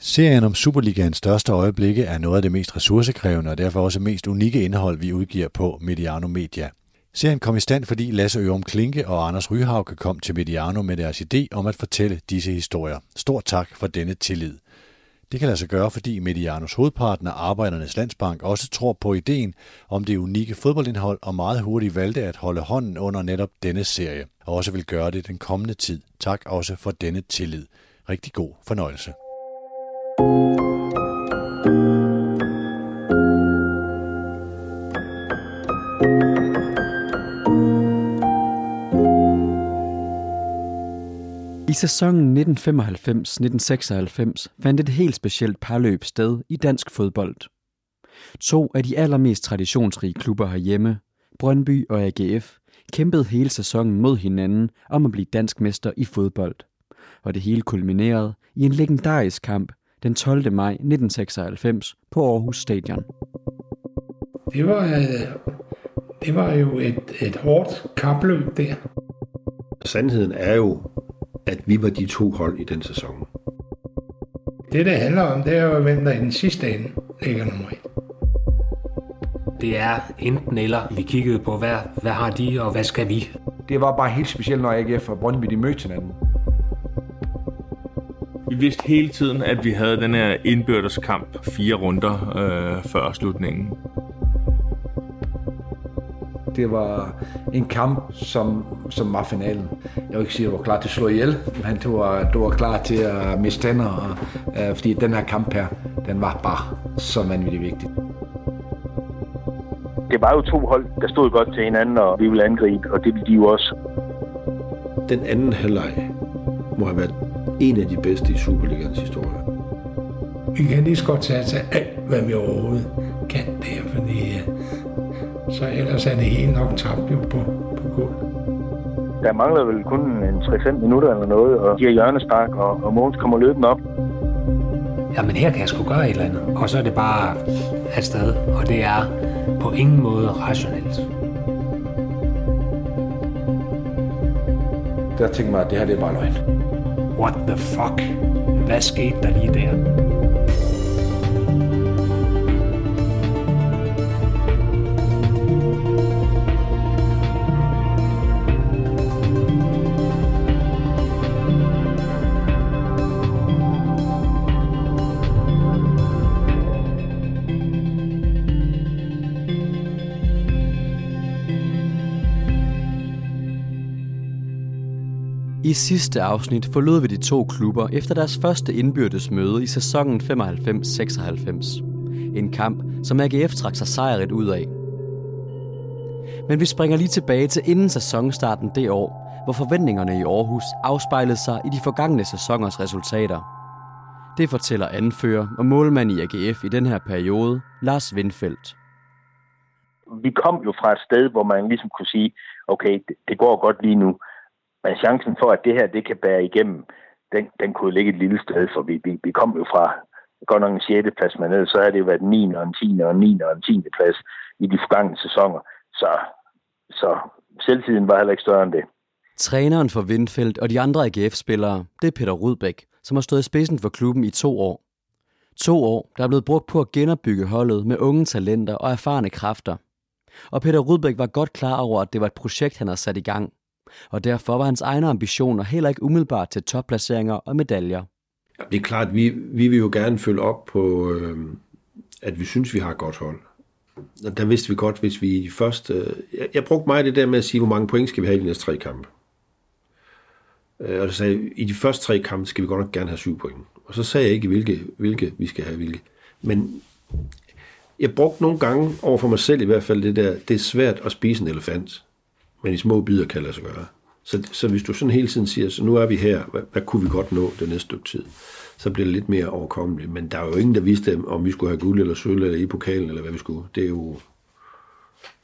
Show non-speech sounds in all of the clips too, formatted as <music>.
Serien om Superligaens største øjeblikke er noget af det mest ressourcekrævende og derfor også mest unikke indhold, vi udgiver på Mediano Media. Serien kom i stand, fordi Lasse Ørum Klinke og Anders Ryhauke kom til Mediano med deres idé om at fortælle disse historier. Stor tak for denne tillid. Det kan lade sig gøre, fordi Medianos hovedpartner, Arbejdernes Landsbank, også tror på ideen om det unikke fodboldindhold og meget hurtigt valgte at holde hånden under netop denne serie, og også vil gøre det den kommende tid. Tak også for denne tillid. Rigtig god fornøjelse. I sæsonen 1995-1996 fandt et helt specielt parløb sted i dansk fodbold. To af de allermest traditionsrige klubber herhjemme, Brøndby og AGF, kæmpede hele sæsonen mod hinanden om at blive dansk mester i fodbold. Og det hele kulminerede i en legendarisk kamp den 12. maj 1996 på Aarhus Stadion. Det var, øh, det var jo et, et hårdt kapløb der. Sandheden er jo, at vi var de to hold i den sæson. Det, det handler om, det er jo, hvem der i den sidste ende ligger nummer et. Det er enten eller. Vi kiggede på, hvad, hvad har de, og hvad skal vi? Det var bare helt specielt, når AGF og Brøndby de mødte hinanden. Vi vidste hele tiden, at vi havde den her indbyrdes kamp fire runder øh, før slutningen. Det var en kamp, som, som var finalen. Jeg vil ikke sige, at jeg var klar til at slå ihjel, men du var, du var klar til at miste tænder, og, øh, fordi den her kamp her, den var bare så vanvittigt vigtig. Det var jo to hold, der stod godt til hinanden, og vi ville angribe, og det ville de jo også. Den anden halvleg må have været en af de bedste i Superligans historie. Vi kan lige så godt tage til alt, hvad vi overhovedet kan der, fordi så ellers er det hele nok tabt jo på, på gulv. Der mangler vel kun en 3-5 minutter eller noget, og giver hjørnespark, og, og Mogens kommer løbende op. Jamen her kan jeg sgu gøre et eller andet. Og så er det bare afsted, og det er på ingen måde rationelt. Der tænkte mig, at det her det er bare løgn. What the fuck? Hvad skete der lige der? I sidste afsnit forlod vi de to klubber efter deres første indbyrdes møde i sæsonen 95-96. En kamp, som AGF trak sig sejret ud af. Men vi springer lige tilbage til inden sæsonstarten det år, hvor forventningerne i Aarhus afspejlede sig i de forgangne sæsoners resultater. Det fortæller anfører og målmand i AGF i den her periode, Lars Windfeldt. Vi kom jo fra et sted, hvor man ligesom kunne sige, okay, det går godt lige nu. Men chancen for, at det her det kan bære igennem, den, den kunne ligge et lille sted, for vi, vi, vi kom jo fra godt nok en 6. plads, men ellers så har det jo været 9. og en 10. og en 9. og en 10. plads i de forgangne sæsoner. Så, så selvtiden var heller ikke større end det. Træneren for Vindfeldt og de andre AGF-spillere, det er Peter Rudbæk, som har stået i spidsen for klubben i to år. To år, der er blevet brugt på at genopbygge holdet med unge talenter og erfarne kræfter. Og Peter Rudbæk var godt klar over, at det var et projekt, han havde sat i gang og derfor var hans egne ambitioner heller ikke umiddelbart til topplaceringer og medaljer. Det er klart, vi, vi vil jo gerne følge op på, øh, at vi synes, vi har et godt hold. Og der vidste vi godt, hvis vi først... Øh, jeg, jeg brugte meget det der med at sige, hvor mange point skal vi have i de næste tre kampe. Øh, og så sagde jeg, i de første tre kampe skal vi godt nok gerne have syv point. Og så sagde jeg ikke, hvilke, hvilke vi skal have, hvilke. Men jeg brugte nogle gange over for mig selv i hvert fald det der, det er svært at spise en elefant men i små bidder kan lade sig gøre. Så, så hvis du sådan hele tiden siger, så nu er vi her, hvad, hvad kunne vi godt nå det næste stykke tid, så bliver det lidt mere overkommeligt. Men der er jo ingen, der vidste, om vi skulle have guld eller sølv eller i pokalen, eller hvad vi skulle. Det er jo,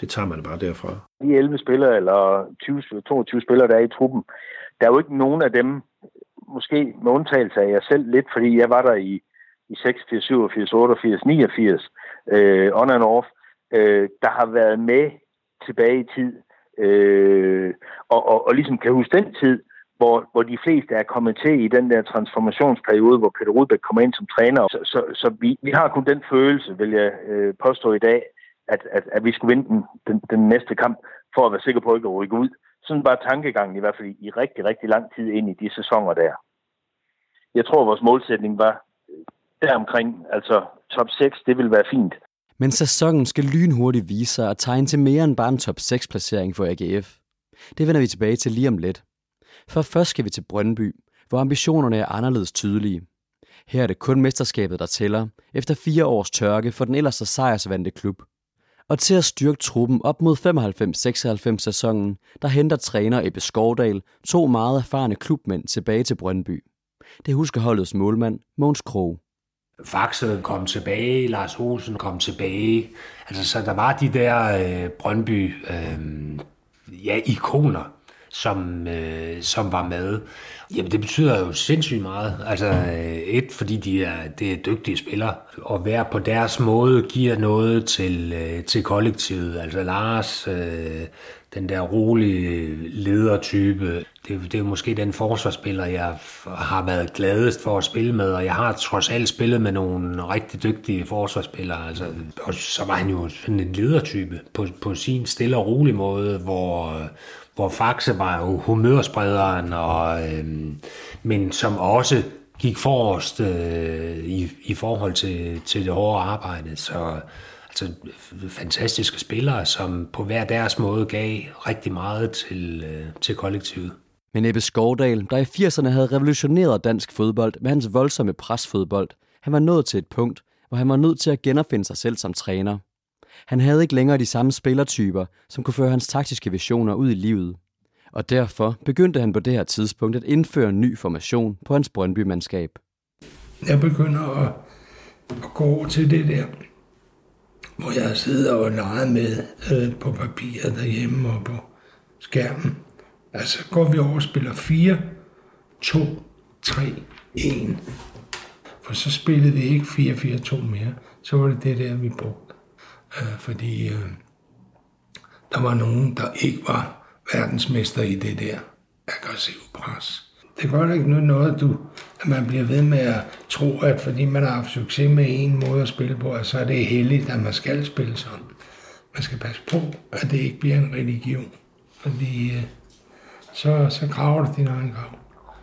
det tager man bare derfra. De 11 spillere, eller 20, 22 spillere, der er i truppen, der er jo ikke nogen af dem, måske med undtagelse af jeg selv lidt, fordi jeg var der i, i 86, 87, 88, 89, øh, on and off, øh, der har været med tilbage i tid, øh, og, og, og ligesom kan huske den tid, hvor, hvor de fleste er kommet til i den der transformationsperiode, hvor Peter Rudbæk kommer ind som træner. Så, så, så vi, vi har kun den følelse, vil jeg øh, påstå i dag, at, at, at vi skulle vinde den, den, den næste kamp, for at være sikker på ikke at rykke ud. Sådan var tankegangen i hvert fald i rigtig, rigtig lang tid ind i de sæsoner der. Jeg tror, vores målsætning var deromkring, altså top 6, det vil være fint. Men sæsonen skal lynhurtigt vise sig at tegne til mere end bare en top 6-placering for AGF. Det vender vi tilbage til lige om lidt. For først skal vi til Brøndby, hvor ambitionerne er anderledes tydelige. Her er det kun mesterskabet, der tæller, efter fire års tørke for den ellers så sejrsvandte klub. Og til at styrke truppen op mod 95-96 sæsonen, der henter træner Ebbe Skovdal to meget erfarne klubmænd tilbage til Brøndby. Det husker holdets målmand, Måns Krog. Faxe kom tilbage, Lars Olsen kom tilbage. Altså, så der var de der øh, Brøndby øh, ja, ikoner, som, øh, som var med. Jamen, det betyder jo sindssygt meget. Altså, øh, et, fordi de er, det er dygtige spillere, og hver på deres måde giver noget til, øh, til kollektivet. Altså, Lars, øh, den der rolige ledertype, det, det er måske den forsvarsspiller, jeg har været gladest for at spille med, og jeg har trods alt spillet med nogle rigtig dygtige forsvarsspillere. Altså, og så var han jo sådan en ledertype på, på sin stille og rolig måde, hvor, hvor Faxe var jo humørsprederen, og, øh, men som også gik forrest øh, i, i forhold til, til det hårde arbejde. Så altså, fantastiske spillere, som på hver deres måde gav rigtig meget til, øh, til kollektivet. Men Ebbe Skovdal, der i 80'erne havde revolutioneret dansk fodbold med hans voldsomme presfodbold, han var nået til et punkt, hvor han var nødt til at genopfinde sig selv som træner. Han havde ikke længere de samme spillertyper, som kunne føre hans taktiske visioner ud i livet. Og derfor begyndte han på det her tidspunkt at indføre en ny formation på hans Brøndby-mandskab. Jeg begynder at, at gå over til det der, hvor jeg sidder og leger med øh, på papiret derhjemme og på skærmen. Altså går vi over og spiller 4, 2, 3, 1. For så spillede vi ikke 4-4-2 mere. Så var det det der, vi brugte. Øh, fordi øh, der var nogen, der ikke var verdensmester i det der aggressive pres. Det gør ikke noget, du, at man bliver ved med at tro, at fordi man har haft succes med en måde at spille på, så er det heldigt, at man skal spille sådan. Man skal passe på, at det ikke bliver en religion. Fordi øh, så, så graver du din egen grav.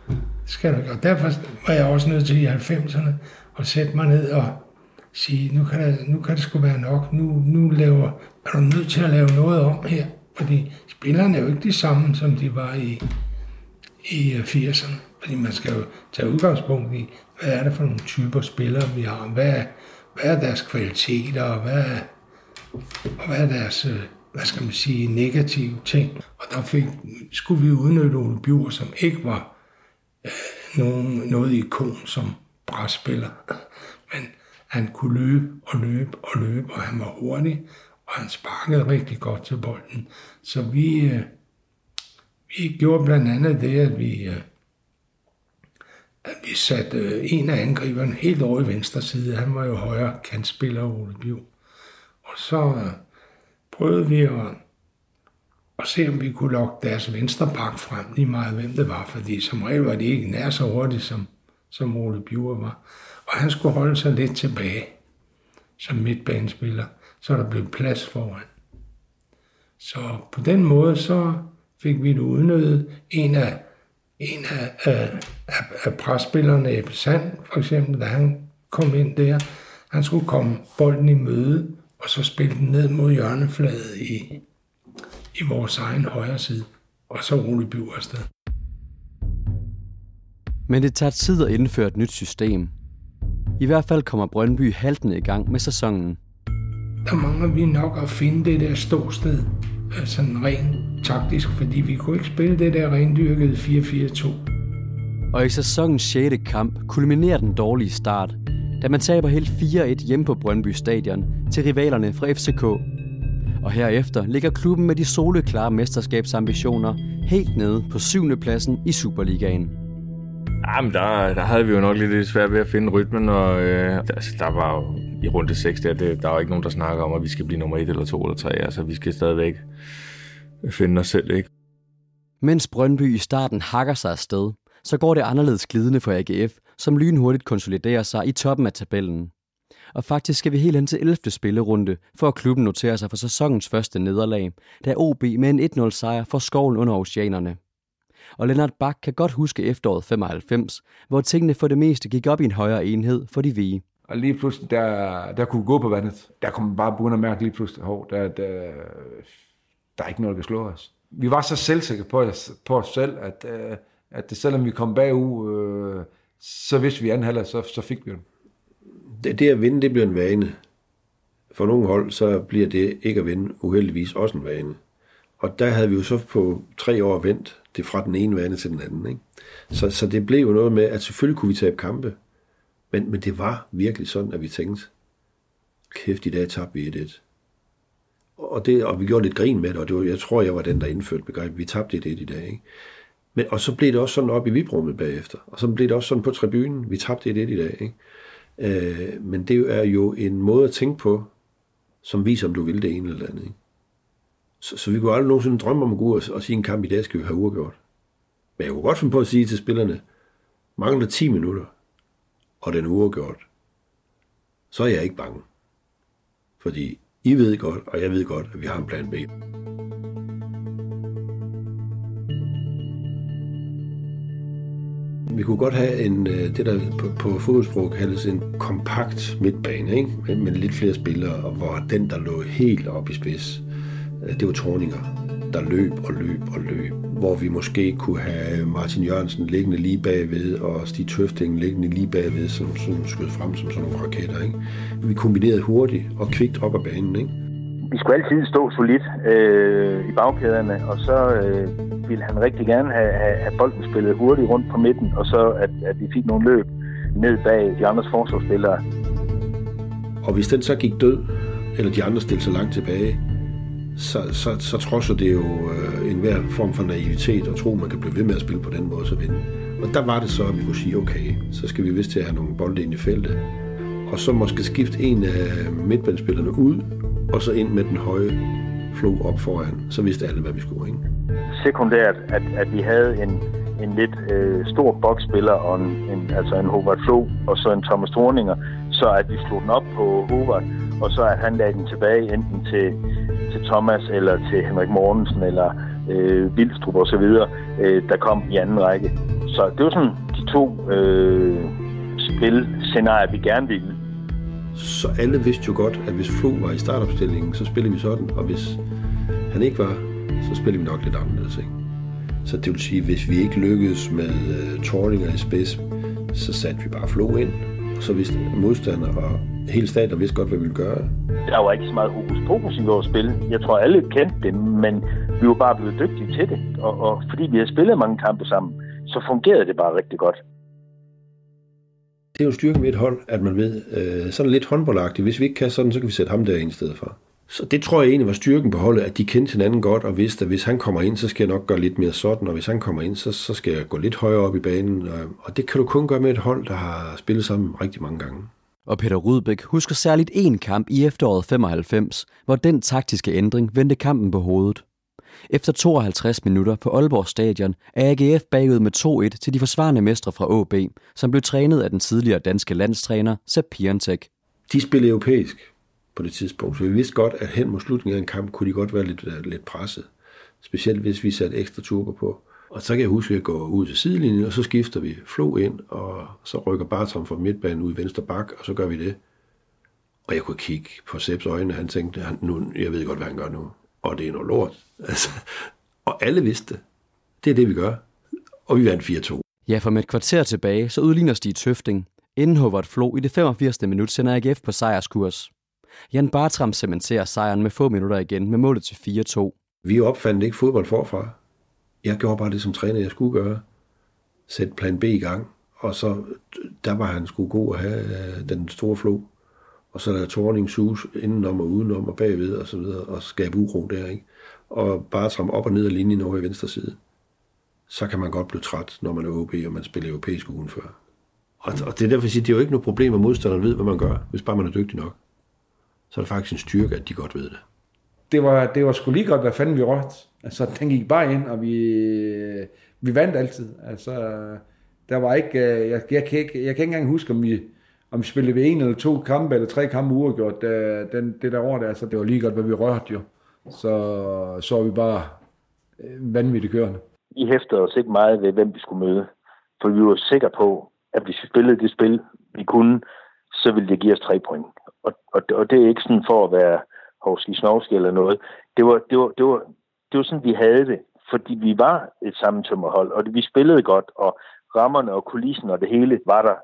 Det skal du gøre. Derfor var jeg også nødt til i 90'erne at sætte mig ned og sige, nu kan det, nu kan det sgu være nok. Nu, nu laver, er du nødt til at lave noget om her. Fordi spillerne er jo ikke de samme, som de var i, i øh, 80'erne. Fordi man skal jo tage udgangspunkt i, hvad er det for nogle typer spillere, vi har. Hvad er, hvad er deres kvaliteter, og hvad er, og hvad er deres øh, hvad skal man sige, negative ting. Og der fik, skulle vi udnytte Ole Bjur, som ikke var øh, nogen, noget ikon som brætspiller. Men han kunne løbe og løbe og løbe, og han var hurtig, og han sparkede rigtig godt til bolden. Så vi, øh, vi gjorde blandt andet det, at vi, øh, at vi satte øh, en af angriberne helt over i venstre side. Han var jo højre kantspiller, Ole Bjur. Og så øh, prøvede vi at, at se, om vi kunne lokke deres venstre bak frem, lige meget hvem det var, fordi som regel var de ikke nær så hurtige, som, som Ole Bjure var. Og han skulle holde sig lidt tilbage som midtbanespiller, så der blev plads foran. Så på den måde, så fik vi det udnyttet. En af, en af, af, af, af presspillerne, Ebbe Sand, for eksempel, da han kom ind der, han skulle komme bolden i møde, og så spille den ned mod hjørnefladet i, i vores egen højre side, og så Ole Bjur afsted. Men det tager tid at indføre et nyt system. I hvert fald kommer Brøndby haltende i gang med sæsonen. Der mangler vi nok at finde det der ståsted, sådan rent taktisk, fordi vi kunne ikke spille det der rendyrkede 4-4-2. Og i sæsonens 6. kamp kulminerer den dårlige start, da man taber helt 4-1 hjemme på Brøndby Stadion til rivalerne fra FCK. Og herefter ligger klubben med de soleklare mesterskabsambitioner helt nede på 7. pladsen i Superligaen. Jamen, der, der havde vi jo nok lidt svært ved at finde rytmen, og øh, altså, der var jo i runde 6 der, det, der var ikke nogen, der snakker om, at vi skal blive nummer 1 eller 2 eller 3. Altså, vi skal stadigvæk finde os selv, ikke? Mens Brøndby i starten hakker sig afsted, så går det anderledes glidende for AGF, som lynhurtigt konsoliderer sig i toppen af tabellen. Og faktisk skal vi helt hen til 11. spillerunde, for at klubben noterer sig for sæsonens første nederlag, da OB med en 1-0 sejr får skoven under oceanerne. Og Lennart Bak kan godt huske efteråret 95, hvor tingene for det meste gik op i en højere enhed for de vige. Og lige pludselig, der, der kunne vi gå på vandet. Der kunne man bare begynde at mærke lige pludselig, hov, der, der, der er ikke noget, der kan slå os. Vi var så selvsikre på, os, på os selv, at, øh, at det, selvom vi kom bagud, øh, så vidste vi anden halvleg, så, så fik vi den. Det, det at vinde, det bliver en vane. For nogle hold, så bliver det ikke at vinde uheldigvis også en vane. Og der havde vi jo så på tre år vendt det fra den ene vane til den anden. Ikke? Så, så det blev jo noget med, at selvfølgelig kunne vi tabe kampe, men, men det var virkelig sådan, at vi tænkte, kæft, i dag tabte vi 1-1. Og, det, og vi gjorde lidt grin med det, og det var, jeg tror, jeg var den, der indførte begrebet, vi tabte 1-1 i dag. Ikke? Men, og så blev det også sådan op i vibrummet bagefter, og så blev det også sådan på tribunen, vi tabte 1-1 i dag. Ikke? Øh, men det er jo en måde at tænke på, som viser, om du vil det ene eller andet. Ikke? Så, så vi kunne aldrig nogensinde drømme om at gå ud og, og sige, en kamp i dag skal vi have uafgjort. Men jeg kunne godt finde på at sige til spillerne, mangler 10 minutter, og den er uafgjort, så er jeg ikke bange. Fordi I ved godt, og jeg ved godt, at vi har en plan B. Vi kunne godt have en, øh, det, der på, på fodboldsprog kaldes en kompakt midtbane, ikke? Med, med lidt flere spillere, og hvor den, der lå helt op i spids, øh, det var Torninger, der løb og løb og løb. Hvor vi måske kunne have Martin Jørgensen liggende lige bagved, og Stig Tøfting liggende lige bagved, som, som skød frem som sådan nogle raketter. Ikke? Vi kombinerede hurtigt og kvikt op ad banen. Ikke? Vi skulle altid stå solidt øh, i bagkæderne, og så øh, ville han rigtig gerne have, have, have bolden spillet hurtigt rundt på midten, og så at, at vi fik nogle løb ned bag de andres forsvarsspillere. Og hvis den så gik død, eller de andre stillede sig langt tilbage, så, så, så trodser det jo øh, enhver form for naivitet og tro, man kan blive ved med at spille på den måde så vinde. Og der var det så, at vi kunne sige, okay, så skal vi vist til at have nogle bolde ind i feltet. Og så måske skifte en af midtbandspillerne ud, og så ind med den høje flo op foran. Så vidste alle, hvad vi skulle. Ikke? Sekundært, at, at vi havde en, en lidt øh, stor boksspiller, og en, en, altså en Hobart Flo, og så en Thomas Thorninger, så at vi slog den op på Hobart, og så at han lagde den tilbage enten til Thomas, eller til Henrik Mortensen, eller øh, Vildstrup og så videre, øh, der kom i anden række. Så det var sådan de to øh, spilscenarier, vi gerne ville. Så alle vidste jo godt, at hvis Flo var i startopstillingen, så spillede vi sådan, og hvis han ikke var, så spillede vi nok lidt anderledes. Ikke? Så det vil sige, at hvis vi ikke lykkedes med øh, uh, Torninger i spids, så satte vi bare Flo ind, og så vidste modstander og hele staten vidste godt, hvad vi ville gøre. Der var ikke så meget hokus pokus i vores spil. Jeg tror, alle kendte det, men vi var bare blevet dygtige til det. Og, og fordi vi har spillet mange kampe sammen, så fungerede det bare rigtig godt. Det er jo styrken ved et hold, at man ved, øh, sådan lidt håndboldagtigt, hvis vi ikke kan sådan, så kan vi sætte ham der ind i stedet for. Så det tror jeg egentlig var styrken på holdet, at de kendte hinanden godt, og vidste, at hvis han kommer ind, så skal jeg nok gøre lidt mere sådan, og hvis han kommer ind, så, så skal jeg gå lidt højere op i banen. Og, og det kan du kun gøre med et hold, der har spillet sammen rigtig mange gange. Og Peter Rudbæk husker særligt en kamp i efteråret 95, hvor den taktiske ændring vendte kampen på hovedet. Efter 52 minutter på Aalborg Stadion er AGF bagud med 2-1 til de forsvarende mestre fra AB, som blev trænet af den tidligere danske landstræner Sepp Piontek. De spillede europæisk på det tidspunkt, så vi vidste godt, at hen mod slutningen af en kamp kunne de godt være lidt, øh, lidt presset. Specielt hvis vi satte ekstra turbo på. Og så kan jeg huske, at jeg går ud til sidelinjen, og så skifter vi Flo ind, og så rykker Bartram fra midtbanen ud i venstre bak, og så gør vi det. Og jeg kunne kigge på Seps øjne, og han tænkte, han, nu, jeg ved godt, hvad han gør nu. Og det er noget lort. <laughs> Altså, og alle vidste det. Er det, vi gør. Og vi vandt 4-2. Ja, for med et kvarter tilbage, så udligner Stig Tøfting. Inden Hobart Flo i det 85. minut sender AGF på sejrskurs. Jan Bartram cementerer sejren med få minutter igen med målet til 4-2. Vi opfandt ikke fodbold forfra. Jeg gjorde bare det som træner, jeg skulle gøre. Sæt plan B i gang. Og så, der var han skulle god at have øh, den store flå. Og så der Torning sus indenom og udenom og bagved og så videre, og skabe uro der, ikke? Og bare tramme op og ned af linjen over i venstre side. Så kan man godt blive træt, når man er OB, og man spiller europæisk ugen før. Og, og det er derfor, at det er jo ikke noget problem, at modstanderen ved, hvad man gør, hvis bare man er dygtig nok. Så er det faktisk en styrke, at de godt ved det. Det var, det var sgu lige godt, hvad fanden vi rådte. Altså, den gik bare ind, og vi, vi vandt altid. Altså, der var ikke, jeg, jeg, jeg, kan ikke, jeg kan ikke engang huske, om vi, om vi spillede ved en eller to kampe, eller tre kampe uafgjort, øh, den, det der år der, så det var lige godt, hvad vi rørte jo. Så så var vi bare øh, vanvittigt kørende. I hæftede os ikke meget ved, hvem vi skulle møde, for vi var sikre på, at hvis vi spillede det spil, vi kunne, så ville det give os tre point. Og, og, og det er ikke sådan for at være hovski snovski eller noget. Det var, det, var, det, var, det var sådan, vi havde det, fordi vi var et sammentømmerhold, og vi spillede godt, og rammerne og kulissen og det hele var der.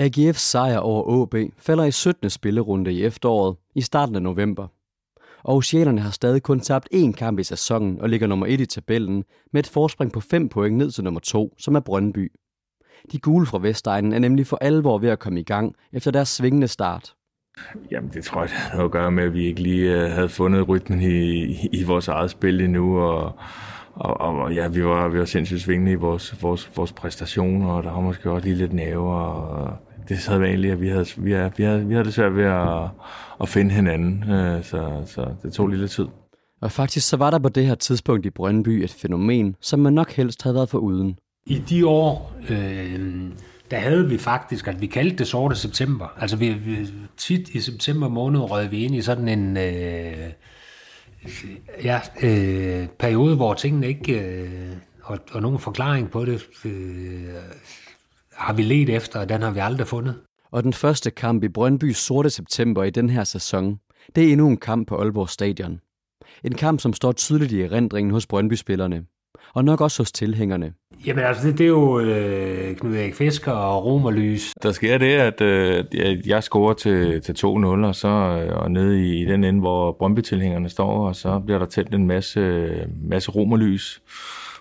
AGF's sejr over AB falder i 17. spillerunde i efteråret i starten af november. Aarhusianerne har stadig kun tabt én kamp i sæsonen og ligger nummer 1 i tabellen med et forspring på 5 point ned til nummer 2, som er Brøndby. De gule fra Vestegnen er nemlig for alvor ved at komme i gang efter deres svingende start. Jamen, det tror jeg, det har at gøre med, at vi ikke lige øh, havde fundet rytmen i, i vores eget spil endnu, og, og, og ja, vi var, vi var sindssygt svingende i vores, vores, vores præstationer, og der var måske også lige lidt næve, og det sad vanligt, at vi havde, vi havde, vi havde, vi havde det svært ved at, at finde hinanden, øh, så, så det tog lige lidt tid. Og faktisk så var der på det her tidspunkt i Brøndby et fænomen, som man nok helst havde været for uden. I de år, øh, der havde vi faktisk, at vi kaldte det sorte september. Altså vi, vi tit i september måned rød vi ind i sådan en øh, ja, øh, periode, hvor tingene ikke, øh, og, og nogen forklaring på det, øh, har vi let efter, og den har vi aldrig fundet. Og den første kamp i Brøndby sorte september i den her sæson, det er endnu en kamp på Aalborg Stadion. En kamp, som står tydeligt i erindringen hos Brøndby-spillerne og nok også hos tilhængerne. Jamen altså, det, det er jo øh, Knud Erik Fisker og Romerlys. Der sker det, at øh, jeg scorer til, til 2-0, og så øh, og nede i, i den ende, hvor Brøndby-tilhængerne står, og så bliver der tændt en masse, masse romerlys.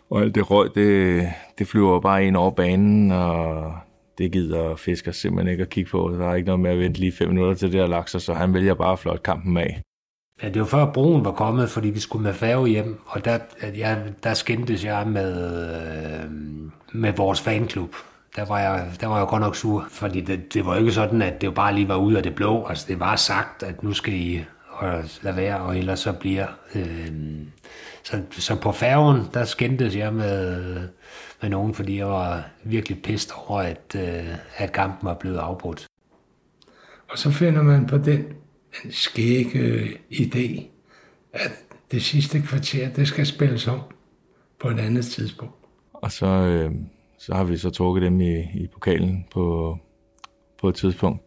Og alt det røg, det, det flyver bare ind over banen, og det gider Fisker simpelthen ikke at kigge på. Der er ikke noget med at vente lige fem minutter til det her lagt så han vælger bare at flot kampen af. Ja, det var før broen var kommet, fordi vi skulle med færge hjem, og der, ja, der skændtes jeg med, øh, med vores fanklub. Der var, jeg, der var jeg godt nok sur, fordi det, det var ikke sådan, at det bare lige var ud af det blå. Altså, det var sagt, at nu skal I og lade være, og ellers så bliver... Øh, så, så på færgen, der skændtes jeg med, med nogen, fordi jeg var virkelig pist over, at, øh, at kampen var blevet afbrudt. Og så finder man på den en skæg idé, at det sidste kvarter, det skal spilles om på et andet tidspunkt. Og så, øh, så har vi så trukket dem i, i pokalen på, på et tidspunkt.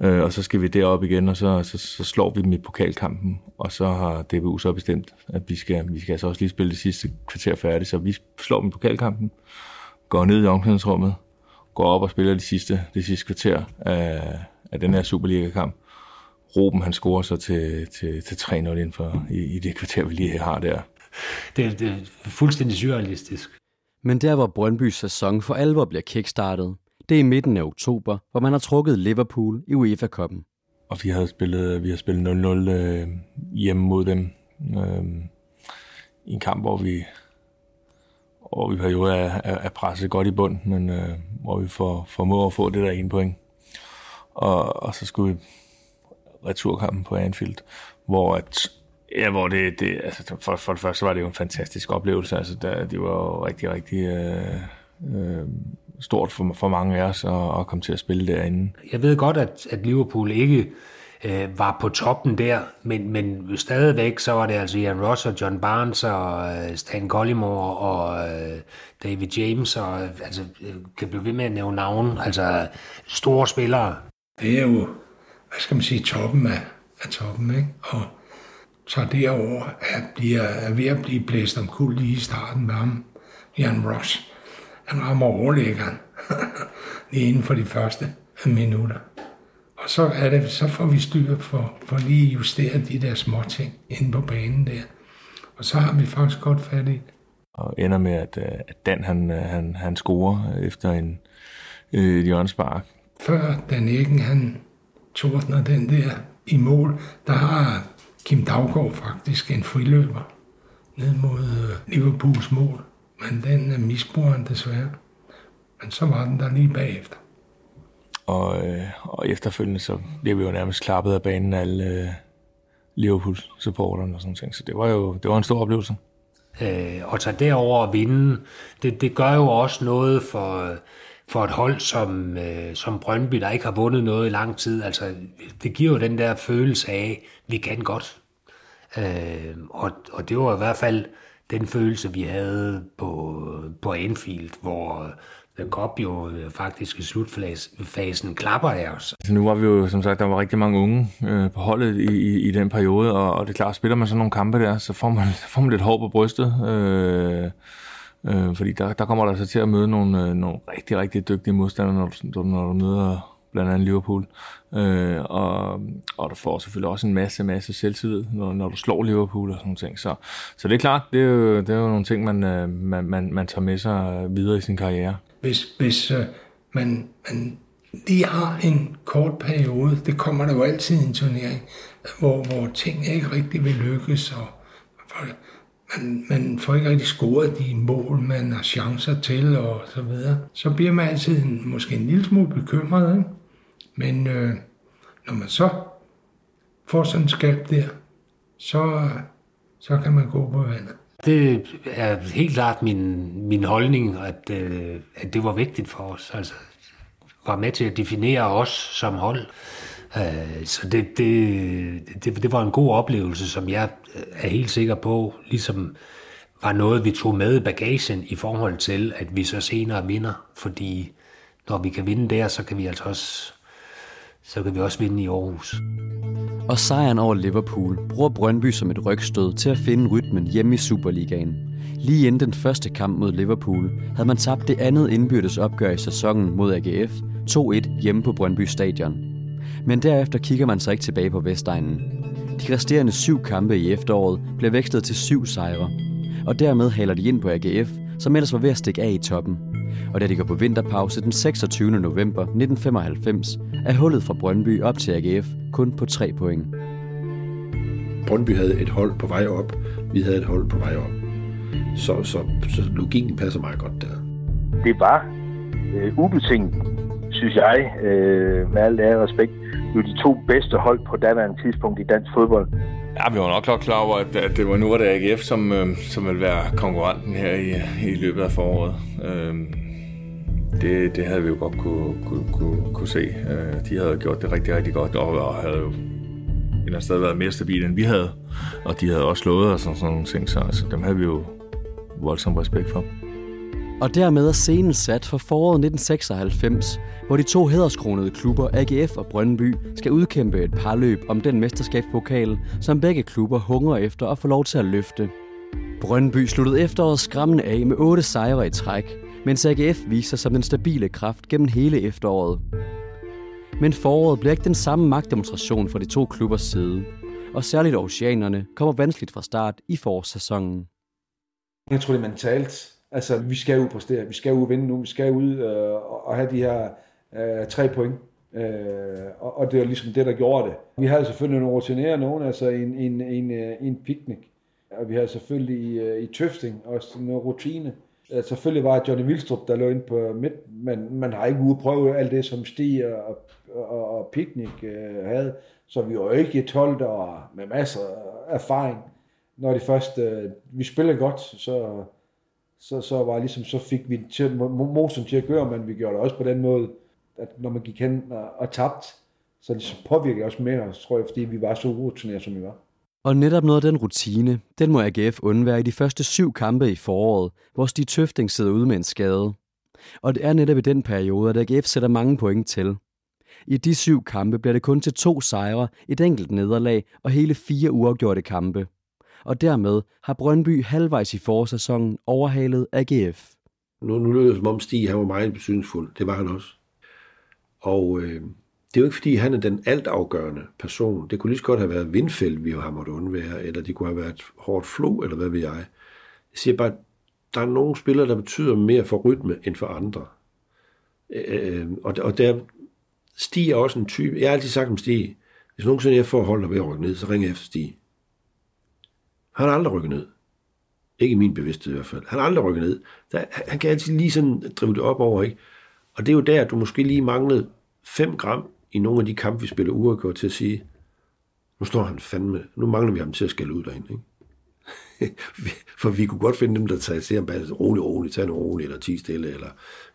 Øh, og så skal vi derop igen, og så, så, så slår vi dem i pokalkampen, og så har DBU så bestemt, at vi skal, vi skal altså også lige spille det sidste kvarter færdigt, så vi slår dem i pokalkampen, går ned i omklædningsrummet, går op og spiller det sidste, det sidste kvarter af, af den her Superliga-kamp, Ruben han scorer så til, til, til 3-0 inden for, i, i det kvarter, vi lige har der. Det, det er fuldstændig surrealistisk. Men der, hvor Brøndbys sæson for alvor bliver kickstartet, det er i midten af oktober, hvor man har trukket Liverpool i UEFA-koppen. Og vi har spillet, vi har spillet 0-0 øh, hjemme mod dem øh, i en kamp, hvor vi hvor vi perioder er, er, er presset godt i bund, men øh, hvor vi får, formår at få det der ene point. Og, og så skulle vi returkampen på Anfield, hvor at Ja, hvor det, det altså for, for det første var det jo en fantastisk oplevelse. Altså, der, det var jo rigtig, rigtig øh, øh, stort for, for mange af os at, at komme til at spille derinde. Jeg ved godt, at, at Liverpool ikke øh, var på toppen der, men, men stadigvæk så var det altså Ian Ross og John Barnes og øh, Stan Collymore og øh, David James og altså, øh, kan blive ved med at nævne navn, altså store spillere. Det er jo hvad skal man sige, toppen af, af toppen, ikke? Og så derover er, bliver, er ved at blive blæst om kul lige i starten med ham, Jan Ross. Han rammer overlæggeren <laughs> lige inden for de første minutter. Og så, er det, så får vi styr for, for lige justere de der små ting inde på banen der. Og så har vi faktisk godt fat i Og ender med, at, øh, at Dan han, øh, han, han scorer efter en øh, hjørnspark. Før Dan Eggen han tordner den der i mål, der har Kim Daggaard faktisk en friløber ned mod øh, Liverpools mål. Men den er misbrugeren desværre. Men så var den der lige bagefter. Og, øh, og efterfølgende så blev vi jo nærmest klappet af banen af alle øh, Liverpool-supporterne og sådan ting. Så det var jo det var en stor oplevelse. Øh, og tage derover og vinde, det, det gør jo også noget for, for et hold som, øh, som Brøndby, der ikke har vundet noget i lang tid. Altså, det giver jo den der følelse af, vi kan godt. Øh, og, og det var i hvert fald den følelse, vi havde på, på Anfield, hvor The Cup jo øh, faktisk i slutfasen klapper af os. Altså nu var vi jo, som sagt, der var rigtig mange unge øh, på holdet i, i, i den periode, og, og det er klart, spiller man sådan nogle kampe der, så får man, <laughs> får man lidt hår på brystet. Øh, øh, fordi der, der kommer der så til at møde nogle, øh, nogle rigtig, rigtig dygtige modstandere, når du, når du møder blandt andet Liverpool. Øh, og, og du får selvfølgelig også en masse, masse selvtillid, når, når du slår Liverpool og sådan nogle ting. Så, så det er klart, det er jo, det er jo nogle ting, man, øh, man, man, man tager med sig videre i sin karriere. Hvis, hvis øh, man, man lige har en kort periode, det kommer der jo altid i en turnering, hvor, hvor ting ikke rigtig vil lykkes, og man, man får ikke rigtig scoret de mål, man har chancer til, og så videre. Så bliver man altid en, måske en lille smule bekymret, ikke? Men øh, når man så får sådan en skalp der, så, så kan man gå på vandet. Det er helt klart min, min holdning, at, øh, at det var vigtigt for os. Altså, var med til at definere os som hold. Øh, så det, det, det, det var en god oplevelse, som jeg øh, er helt sikker på, ligesom var noget, vi tog med i bagagen i forhold til, at vi så senere vinder. Fordi når vi kan vinde der, så kan vi altså også så kan vi også vinde i Aarhus. Og sejren over Liverpool bruger Brøndby som et rygstød til at finde rytmen hjemme i Superligaen. Lige inden den første kamp mod Liverpool havde man tabt det andet indbyrdes opgør i sæsonen mod AGF 2-1 hjemme på Brøndby Stadion. Men derefter kigger man sig ikke tilbage på Vestegnen. De resterende syv kampe i efteråret blev vekslet til syv sejre, og dermed haler de ind på AGF, som ellers var ved at stikke af i toppen og da de går på vinterpause den 26. november 1995, er hullet fra Brøndby op til AGF kun på 3 point. Brøndby havde et hold på vej op, vi havde et hold på vej op. Så, så, så logikken passer meget godt der. Det var øh, ubetinget, synes jeg, øh, med al ære respekt, jo de to bedste hold på daværende tidspunkt i dansk fodbold. Ja, vi var nok godt klar over, at, at det var nu var det AGF, som, øh, som ville være konkurrenten her i, i løbet af foråret. Øh, det, det havde vi jo godt kunne, kunne, kunne, kunne se. Øh, de havde gjort det rigtig, rigtig godt, og, havde jo et eller andet sted været mere stabile, end vi havde. Og de havde også slået os og sådan nogle ting, så altså, dem havde vi jo voldsom respekt for. Og dermed er scenen sat for foråret 1996, hvor de to hederskronede klubber, AGF og Brøndby, skal udkæmpe et parløb om den mesterskabspokal, som begge klubber hungrer efter at få lov til at løfte. Brøndby sluttede efteråret skræmmende af med otte sejre i træk, mens AGF viser som den stabile kraft gennem hele efteråret. Men foråret bliver ikke den samme magtdemonstration fra de to klubbers side, og særligt oceanerne kommer vanskeligt fra start i forårssæsonen. Jeg tror, det er mentalt. Altså, vi skal ud præstere. Vi skal ud og vinde nu. Vi skal ud øh, og have de her øh, tre point. Øh, og, og det var ligesom det, der gjorde det. Vi havde selvfølgelig nogle rutinerede nogen, altså en, en, en, øh, en picnic. Og vi havde selvfølgelig i, øh, i tøfting også noget rutine. Øh, selvfølgelig var Johnny Vilstrup, der lå ind på midt, men man har ikke ude prøve alt det, som Stig og, og, og Picnic øh, havde. Så vi var ikke et hold, der med masser af erfaring. Når de først, øh, vi spillede godt, så, så, så var ligesom, så fik vi til, motoren til at gøre, men vi gjorde det også på den måde, at når man gik hen og, og tabt, så det ligesom påvirkede os mere, tror jeg, fordi vi var så urutinerede, som vi var. Og netop noget af den rutine, den må AGF undvære i de første syv kampe i foråret, hvor Stig Tøfting sidder ude med en skade. Og det er netop i den periode, at AGF sætter mange point til. I de syv kampe bliver det kun til to sejre, et enkelt nederlag og hele fire uafgjorte kampe. Og dermed har Brøndby halvvejs i forårssæsonen overhalet AGF. Nu, nu lyder det som om Stig han var meget besynsfuld. Det var han også. Og øh, det er jo ikke, fordi han er den altafgørende person. Det kunne lige så godt have været Vindfældt, vi har måttet undvære, eller det kunne have været hårdt flo, eller hvad ved jeg. Jeg siger bare, der er nogle spillere, der betyder mere for rytme end for andre. Øh, øh og, og der Stig er også en type, jeg har altid sagt om Stig, hvis nogensinde jeg får holdet ved at rykke ned, så ringer jeg efter Stig. Han har aldrig rykket ned. Ikke i min bevidsthed i hvert fald. Han har aldrig rykket ned. Der, han kan altid lige sådan drive det op over, ikke? Og det er jo der, du måske lige manglede 5 gram i nogle af de kampe, vi spiller uafgjort til at sige, nu står han fandme, nu mangler vi ham til at skælde ud derinde. Ikke? <laughs> For vi kunne godt finde dem, der tager sig altså, bare rolig, rolig, tage en rolig, eller ti stille, eller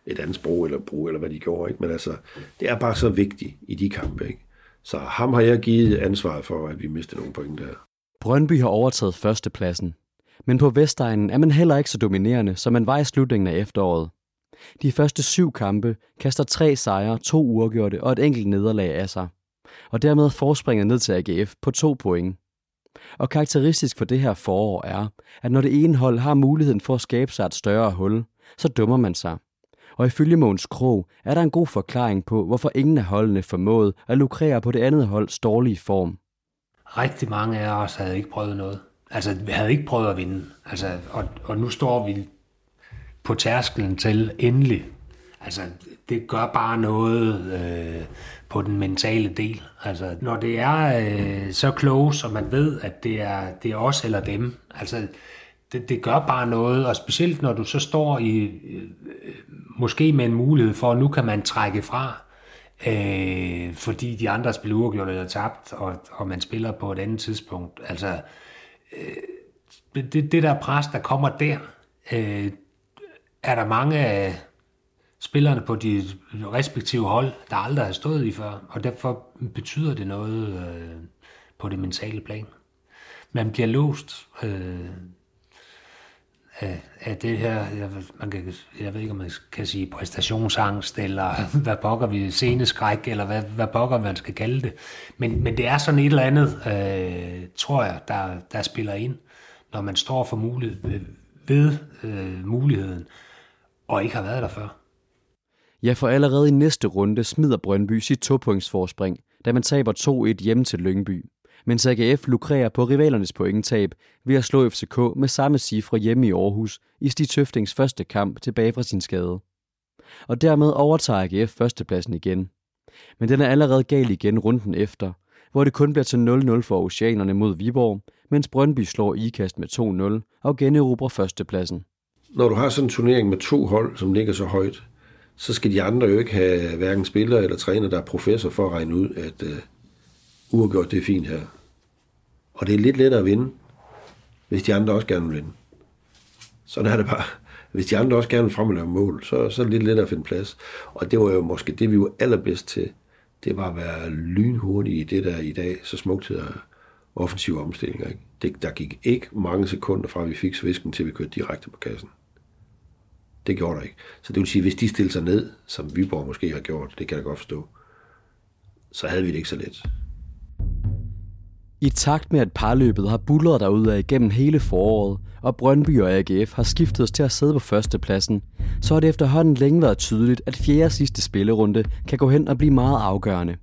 et andet sprog, eller brug, eller hvad de gjorde. Ikke? Men altså, det er bare så vigtigt i de kampe. Ikke? Så ham har jeg givet ansvaret for, at vi mistede nogle point der. Brøndby har overtaget førstepladsen. Men på Vestegnen er man heller ikke så dominerende, som man var i slutningen af efteråret. De første syv kampe kaster tre sejre, to uafgjorte og et enkelt nederlag af sig. Og dermed forspringer ned til AGF på to point. Og karakteristisk for det her forår er, at når det ene hold har muligheden for at skabe sig et større hul, så dummer man sig. Og ifølge Måns Krog er der en god forklaring på, hvorfor ingen af holdene formåede at lukrere på det andet holds dårlige form. Rigtig mange af os havde ikke prøvet noget. Altså, vi havde ikke prøvet at vinde. Altså, og, og nu står vi på tærskelen til endelig. Altså, det gør bare noget øh, på den mentale del. Altså, når det er øh, så close, og man ved, at det er, det er os eller dem, altså, det, det gør bare noget, og specielt når du så står i, øh, måske med en mulighed for, at nu kan man trække fra, øh, fordi de andre spiller uafgjort eller tabt, og, og man spiller på et andet tidspunkt. Altså, øh, det, det der pres, der kommer der, øh, er der mange af spillerne på de respektive hold, der aldrig har stået i før, og derfor betyder det noget øh, på det mentale plan. Man bliver låst øh, af, af det her, jeg, man kan, jeg ved ikke, om man kan sige præstationsangst, eller <laughs> hvad pokker vi, sceneskræk, eller hvad, hvad pokker man skal kalde det. Men, men det er sådan et eller andet, øh, tror jeg, der, der spiller ind, når man står for mulighed, ved øh, muligheden, og ikke har været der før. Ja, for allerede i næste runde smider Brøndby sit topointsforspring, da man taber 2-1 hjemme til Lyngby. Mens AGF lukrerer på rivalernes pointtab ved at slå FCK med samme cifre hjemme i Aarhus i Stig Tøftings første kamp tilbage fra sin skade. Og dermed overtager AGF førstepladsen igen. Men den er allerede gal igen runden efter, hvor det kun bliver til 0-0 for Oceanerne mod Viborg, mens Brøndby slår ikast med 2-0 og generobrer førstepladsen. Når du har sådan en turnering med to hold, som ligger så højt, så skal de andre jo ikke have hverken spillere eller træner, der er professor for at regne ud, at øh, Uh, uafgjort det er fint her. Og det er lidt lettere at vinde, hvis de andre også gerne vil vinde. Sådan er det bare. Hvis de andre også gerne vil frem og lave mål, så, så er det lidt lettere at finde plads. Og det var jo måske det, vi var allerbedst til. Det var at være lynhurtige i det, der i dag så smukt hedder offensive omstillinger. Ikke? Det, der gik ikke mange sekunder fra, vi fik svisken, til vi kørte direkte på kassen. Det gjorde der ikke. Så det vil sige, hvis de stillede sig ned, som Viborg måske har gjort, det kan jeg godt forstå, så havde vi det ikke så let. I takt med, at parløbet har bullet af igennem hele foråret, og Brøndby og AGF har skiftet os til at sidde på førstepladsen, så har det efterhånden længe været tydeligt, at fjerde sidste spillerunde kan gå hen og blive meget afgørende.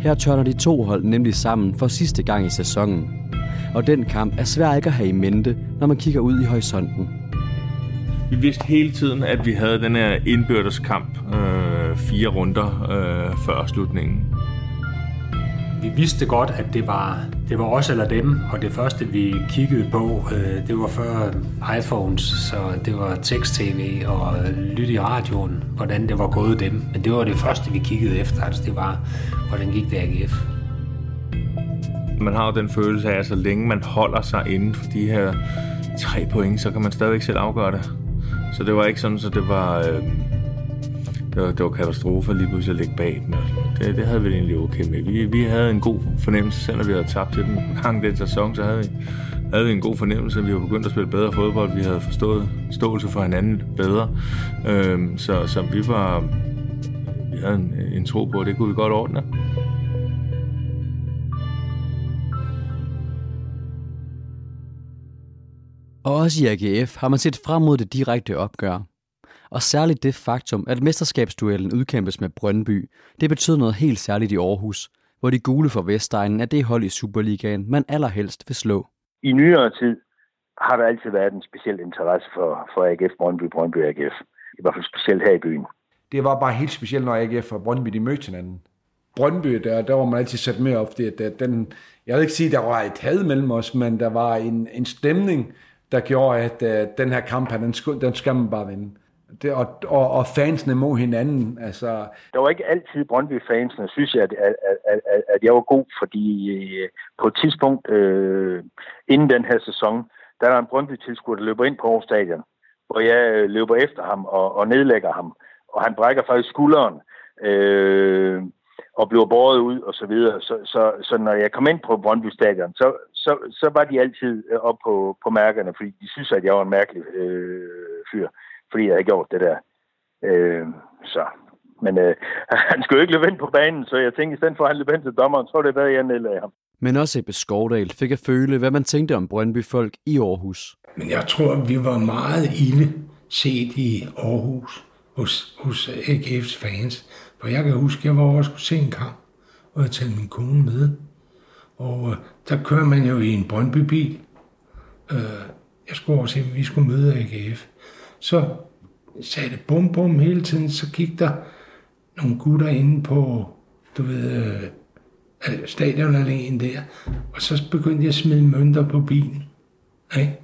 Her tørner de to hold nemlig sammen for sidste gang i sæsonen. Og den kamp er svær ikke at have i mente, når man kigger ud i horisonten. Vi vidste hele tiden, at vi havde den her indbyrdes kamp øh, fire runder øh, før slutningen. Vi vidste godt, at det var, det var os eller dem, og det første vi kiggede på, øh, det var før iPhones, så det var tekst-tv og øh, lytte i radioen, hvordan det var gået dem. Men det var det første, vi kiggede efter, altså det var, hvordan gik det AGF. Man har jo den følelse af, at så længe man holder sig inden for de her tre point, så kan man stadigvæk selv afgøre det. Så det var ikke sådan, så det var... Øh, det var, det var katastrofe lige pludselig at ligge bag dem. Det, det havde vi egentlig okay med. Vi, vi havde en god fornemmelse, selvom vi havde tabt til den. gang den sæson, så havde vi, havde vi en god fornemmelse. Vi var begyndt at spille bedre fodbold. Vi havde forstået ståelse for hinanden bedre. Øhm, så, så vi var... Vi havde en, en tro på, at det kunne vi godt ordne. Og også i AGF har man set frem mod det direkte opgør. Og særligt det faktum, at mesterskabsduellen udkæmpes med Brøndby, det betyder noget helt særligt i Aarhus, hvor de gule for Vestegnen er det hold i Superligaen, man allerhelst vil slå. I nyere tid har der altid været en speciel interesse for, for AGF Brøndby, Brøndby AGF. I hvert fald specielt her i byen. Det var bare helt specielt, når AGF og Brøndby de mødte hinanden. Brøndby, der, der var man altid sat med op, fordi at den, jeg vil ikke sige, at der var et had mellem os, men der var en, en stemning, der gjorde, at uh, den her kamp, den, skulle, den skal man bare vinde. Det, og, og, og fansene mod hinanden. Altså, Der var ikke altid Brøndby-fansene, synes jeg, at, at, at, at, at jeg var god, fordi øh, på et tidspunkt øh, inden den her sæson, der er der en Brøndby-tilskuer, der løber ind på Aarhus Stadion, hvor jeg øh, løber efter ham og, og nedlægger ham, og han brækker faktisk skulderen. Øh, og bliver båret ud og så videre. Så, så, så når jeg kom ind på Brøndby Stadion, så, så, så var de altid øh, op på, på mærkerne, fordi de synes, at jeg var en mærkelig øh, fyr, fordi jeg havde gjort det der. Øh, så. Men øh, <laughs> han skulle jo ikke løbe ind på banen, så jeg tænkte, i stedet for at han løb ind til dommeren, så var det bedre, jeg nedlagde ham. Men også Ebbe Skovdal fik at føle, hvad man tænkte om Brøndby-folk i Aarhus. Men jeg tror, vi var meget ilde set i Aarhus hos, hos AGF's fans. For jeg kan huske, at jeg var over og skulle se en kamp, og jeg talte min kone med. Og øh, der kører man jo i en Brøndby-bil. Øh, jeg skulle over se, at vi skulle møde AGF. Så sagde det bum bum hele tiden, så gik der nogle gutter inde på, du ved, øh, stadionalléen der, og så begyndte jeg at smide mønter på bilen. Ikke?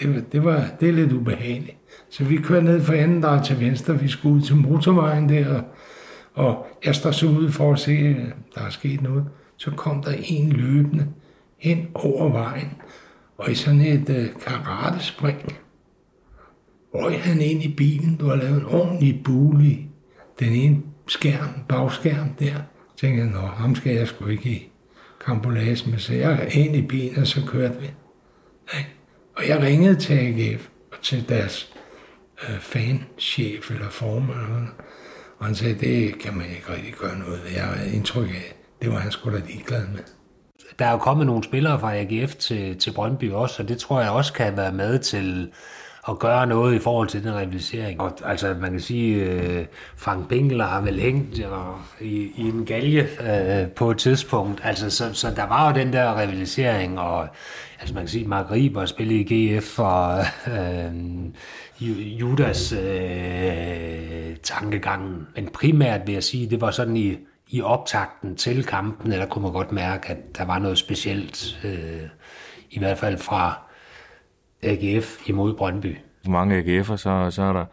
Det, var, det, var, det er lidt ubehageligt. Så vi kørte ned for anden der til venstre, vi skulle ud til motorvejen der, og, og jeg står så ude for at se, øh, der er sket noget. Så kom der en løbende hen over vejen, og i sådan et uh, karatespring, røg han ind i bilen, du har lavet en ordentlig bule i den ene skærm, bagskærm der. Så tænkte jeg, nå, ham skal jeg sgu ikke i kambolage med, så jeg ind i bilen, og så kørte vi. Ikke? Og jeg ringede til AGF og til deres øh, fanchef eller formand, eller noget. og han sagde, det kan man ikke rigtig gøre noget ved. Jeg har indtryk af, det var han sgu da ligeglad med. Der er jo kommet nogle spillere fra AGF til, til Brøndby også, og det tror jeg også kan være med til at gøre noget i forhold til den rivalisering. Og, altså man kan sige, øh, Frank Binkler har vel hængt og, i, i en galge øh, på et tidspunkt. Altså, så, så der var jo den der rivalisering, og altså man kan sige, Mark Riber spillede i GF, og øh, Judas øh, tankegangen. Men primært vil jeg sige, det var sådan i, i optakten til kampen, der kunne man godt mærke, at der var noget specielt, øh, i hvert fald fra AGF imod Brøndby. For mange AGF'er, så, så er der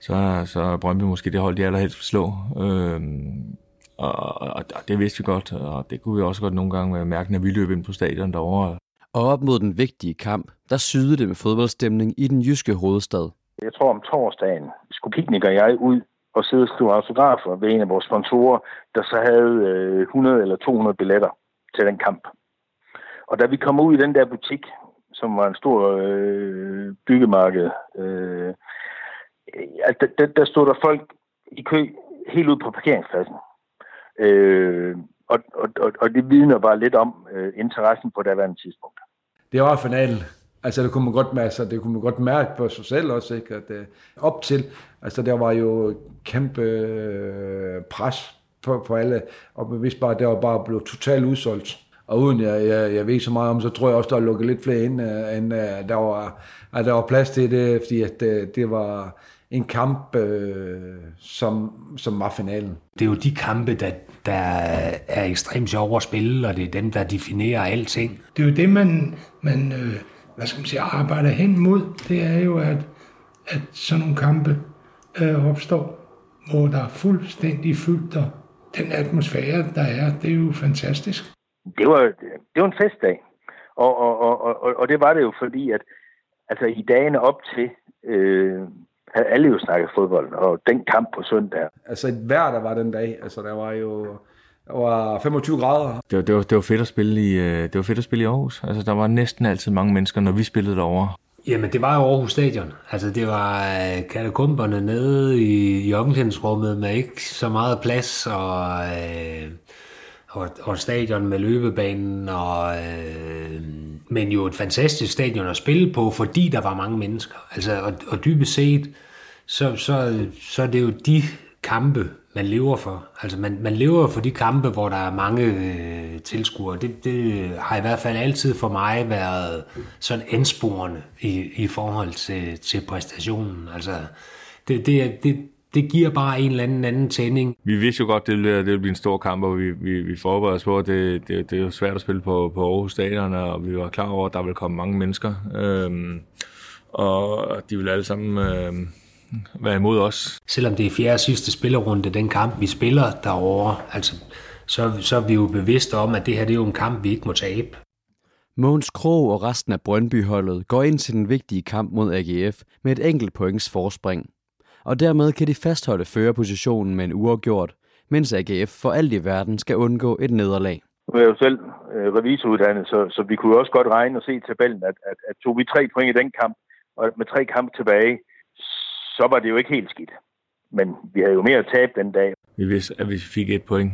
så, så er Brøndby måske det hold, de allerhelst vil slå. Øhm, og, og, det vidste vi godt, og det kunne vi også godt nogle gange mærke, når vi løb ind på stadion derovre. Og op mod den vigtige kamp, der syede det med fodboldstemning i den jyske hovedstad. Jeg tror om torsdagen skulle Piknik og jeg ud og sidde og skrive autografer ved en af vores sponsorer, der så havde øh, 100 eller 200 billetter til den kamp. Og da vi kom ud i den der butik, som var en stor øh, byggemarked, øh, der, der, der stod der folk i kø helt ud på parkeringspladsen. Øh, og, og, og, og det vidner bare lidt om øh, interessen på daværende tidspunkt. Det var finalen. Altså det kunne man godt mærke, altså, det kunne man godt mærke på sig selv også, ikke? At, øh, op til, altså der var jo kæmpe øh, pres på, på alle, og man vidste bare, at det var bare blevet totalt udsolgt. Og uden jeg, jeg, jeg ved så meget om, så tror jeg også, der er lukket lidt flere ind, uh, end uh, der, var, at der var plads til det, fordi at, uh, det var en kamp, øh, som, som var finalen. Det er jo de kampe, der, der er ekstremt sjove at spille, og det er dem, der definerer alting. Det er jo det, man, man øh, hvad skal man sige, arbejder hen mod. Det er jo, at, at sådan nogle kampe øh, opstår, hvor der er fuldstændig fyldt, og den atmosfære, der er, det er jo fantastisk. Det var, det var en festdag, og, og, og, og, og det var det jo, fordi at altså, i dagene op til øh, havde alle jo snakket fodbold, og den kamp på søndag. Altså et vejr, der var den dag, altså der var jo der var 25 grader. Det var, det var, det var fedt at spille i det var fedt at spille i Aarhus. Altså der var næsten altid mange mennesker, når vi spillede derovre. Jamen, det var jo Aarhus Stadion. Altså, det var katakomberne nede i, i omklædningsrummet med ikke så meget plads, og, øh, og, og stadion med løbebanen, og, øh, men jo et fantastisk stadion at spille på, fordi der var mange mennesker. Altså, og, og dybest set, så, så, så er det jo de kampe, man lever for. Altså man, man lever for de kampe, hvor der er mange øh, tilskuere. Det, det har i hvert fald altid for mig været sådan ansporende i, i forhold til, til præstationen. Altså det, det, det, det giver bare en eller anden anden tænding. Vi vidste jo godt, det ville, det ville blive en stor kamp, og vi, vi, vi forberedte os på, at det, det, det er jo svært at spille på, på Aarhus Stadion, og vi var klar over, at der ville komme mange mennesker. Øhm, og de ville alle sammen... Øhm, være imod os. Selvom det er fjerde sidste spillerunde, den kamp, vi spiller derovre, altså, så, så er vi jo bevidste om, at det her det er jo en kamp, vi ikke må tabe. Mogens Krog og resten af Brøndby-holdet går ind til den vigtige kamp mod AGF med et enkelt points forspring. Og dermed kan de fastholde førerpositionen med en uafgjort, mens AGF for alt i verden skal undgå et nederlag. Nu er jeg jo selv øh, revisoruddannet, så, så vi kunne jo også godt regne og se i tabellen, at, at, at tog vi tre point i den kamp, og med tre kampe tilbage, så var det jo ikke helt skidt. Men vi havde jo mere at tabe den dag. Vi vidste, at hvis vi fik et point,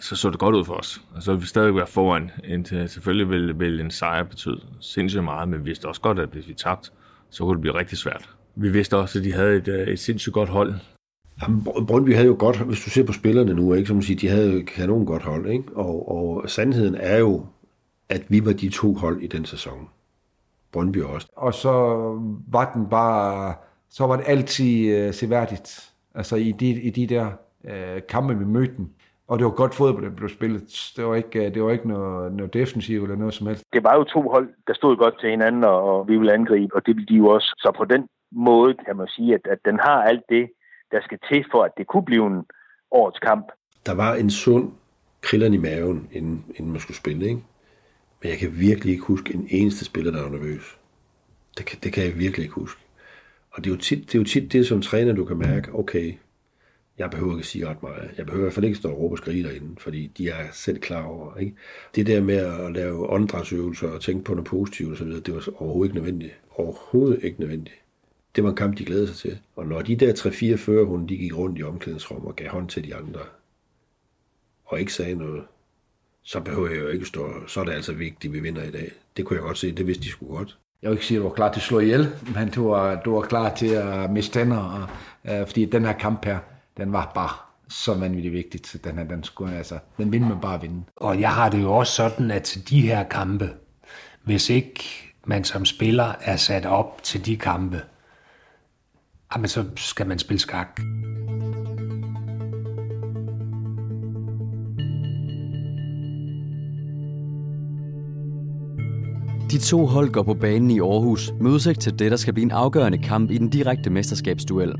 så så det godt ud for os. Og så ville vi stadig være foran, indtil selvfølgelig ville, ville en sejr betyde sindssygt meget, men vi vidste også godt, at hvis vi tabte, så kunne det blive rigtig svært. Vi vidste også, at de havde et, øh, et sindssygt godt hold. Jamen, Brøndby havde jo godt, hvis du ser på spillerne nu, ikke, som man siger, de havde jo kanon godt hold, ikke? Og, og sandheden er jo, at vi var de to hold i den sæson. Brøndby også. Og så var den bare, så var det altid uh, seværdigt. Altså i de, i de der uh, kampe, vi mødte dem. Og det var godt fodbold, der blev spillet. Det var ikke, det var ikke noget, noget defensiv eller noget som helst. Det var jo to hold, der stod godt til hinanden, og, og vi ville angribe, og det ville de jo også. Så på den måde kan man sige, at, at den har alt det, der skal til for, at det kunne blive en årets kamp. Der var en sund krilleren i maven, inden, inden man skulle spille, ikke? Men jeg kan virkelig ikke huske en eneste spiller, der var nervøs. Det kan, det kan jeg virkelig ikke huske. Og det er, jo tit, det er jo tit det som træner, du kan mærke, okay, jeg behøver ikke at sige ret meget. Jeg behøver i hvert fald ikke stå og råbe og skrige derinde, fordi de er selv klar over. Ikke? Det der med at lave åndedrætsøvelser og tænke på noget positivt osv., det var overhovedet ikke nødvendigt. Overhovedet ikke nødvendigt. Det var en kamp, de glædede sig til. Og når de der 3-4 førerhunde, de gik rundt i omklædningsrum og gav hånd til de andre, og ikke sagde noget, så behøver jeg jo ikke stå, så er det altså vigtigt, at vi vinder i dag. Det kunne jeg godt se, det vidste de skulle godt. Jeg vil ikke sige, at du var klar til at slå ihjel, men du var, du var klar til at miste tænder, og, øh, fordi den her kamp her, den var bare så vanvittigt vigtigt. Den her, den skulle, altså, den ville man bare vinde. Og jeg har det jo også sådan, at til de her kampe, hvis ikke man som spiller er sat op til de kampe, Ah, jamen så skal man spille skak. De to hold går på banen i Aarhus mødes ikke til det, der skal blive en afgørende kamp i den direkte mesterskabsduel.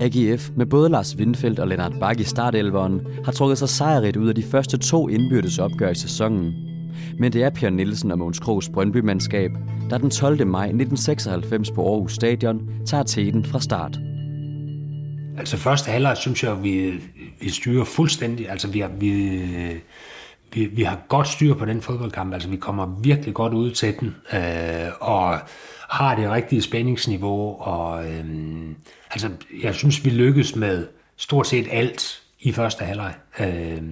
AGF med både Lars Windfeldt og Lennart Bak i startelveren har trukket sig sejrigt ud af de første to indbyrdes opgør i sæsonen. Men det er Per Nielsen og Måns Krogs Brøndby-mandskab, der den 12. maj 1996 på Aarhus Stadion tager teten fra start. Altså første halvleg synes jeg, vi, vi styrer fuldstændig. Altså vi har, vi, vi, vi har godt styr på den fodboldkamp. Altså vi kommer virkelig godt ud til den. Øh, og har det rigtige spændingsniveau. Og, øh, altså jeg synes, vi lykkes med stort set alt i første halvleg. Øh,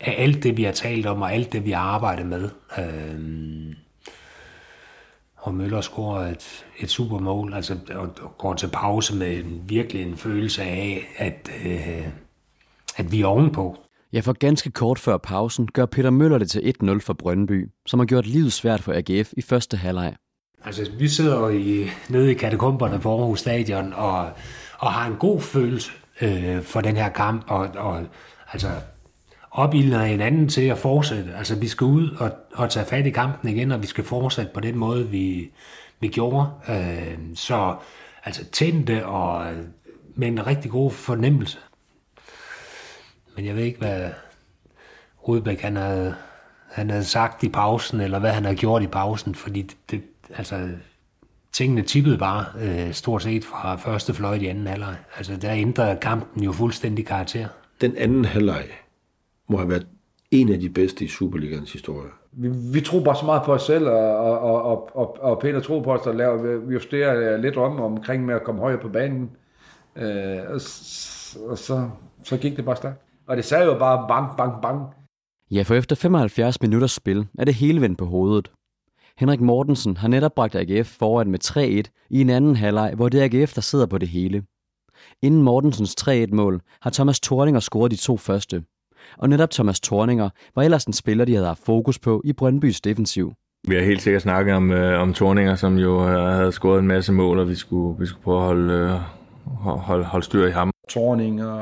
af alt det, vi har talt om, og alt det, vi har arbejdet med. Øh, og Møller scorer et, et super mål, altså og, og går til pause med en, virkelig en følelse af, at, øh, at vi er ovenpå. Ja, for ganske kort før pausen gør Peter Møller det til 1-0 for Brøndby, som har gjort livet svært for AGF i første halvleg. Altså, vi sidder i, nede i katakomberne på Aarhus Stadion og, og har en god følelse øh, for den her kamp, og, og altså, opildner hinanden til at fortsætte. Altså, vi skal ud og, og tage fat i kampen igen, og vi skal fortsætte på den måde, vi, vi gjorde. Øh, så altså tændte og øh, med en rigtig god fornemmelse. Men jeg ved ikke, hvad Rudbæk han havde, han havde sagt i pausen, eller hvad han havde gjort i pausen, fordi det, det altså, tingene tippede bare øh, stort set fra første fløjt i anden halvleg. Altså, der ændrede kampen jo fuldstændig karakter. Den anden halvleg må have været en af de bedste i Superligans historie. Vi, vi tror bare så meget på os selv, og, og, og, og, og Peter tror på os, at lave, vi justerer lidt om omkring med at komme højere på banen. Øh, og, og så, så gik det bare stærkt. Og det sagde jo bare bang, bang, bang. Ja, for efter 75 minutters spil er det hele vendt på hovedet. Henrik Mortensen har netop bragt AGF foran med 3-1 i en anden halvleg, hvor det er AGF, der sidder på det hele. Inden Mortensens 3-1-mål har Thomas Thorninger scoret de to første. Og netop Thomas Thorninger var ellers en spiller, de havde haft fokus på i Brøndbys defensiv. Vi har helt sikkert snakket om, øh, om Thorninger, som jo øh, havde scoret en masse mål, og vi skulle, vi skulle prøve at holde, øh, holde, holde styr i ham. Thorninger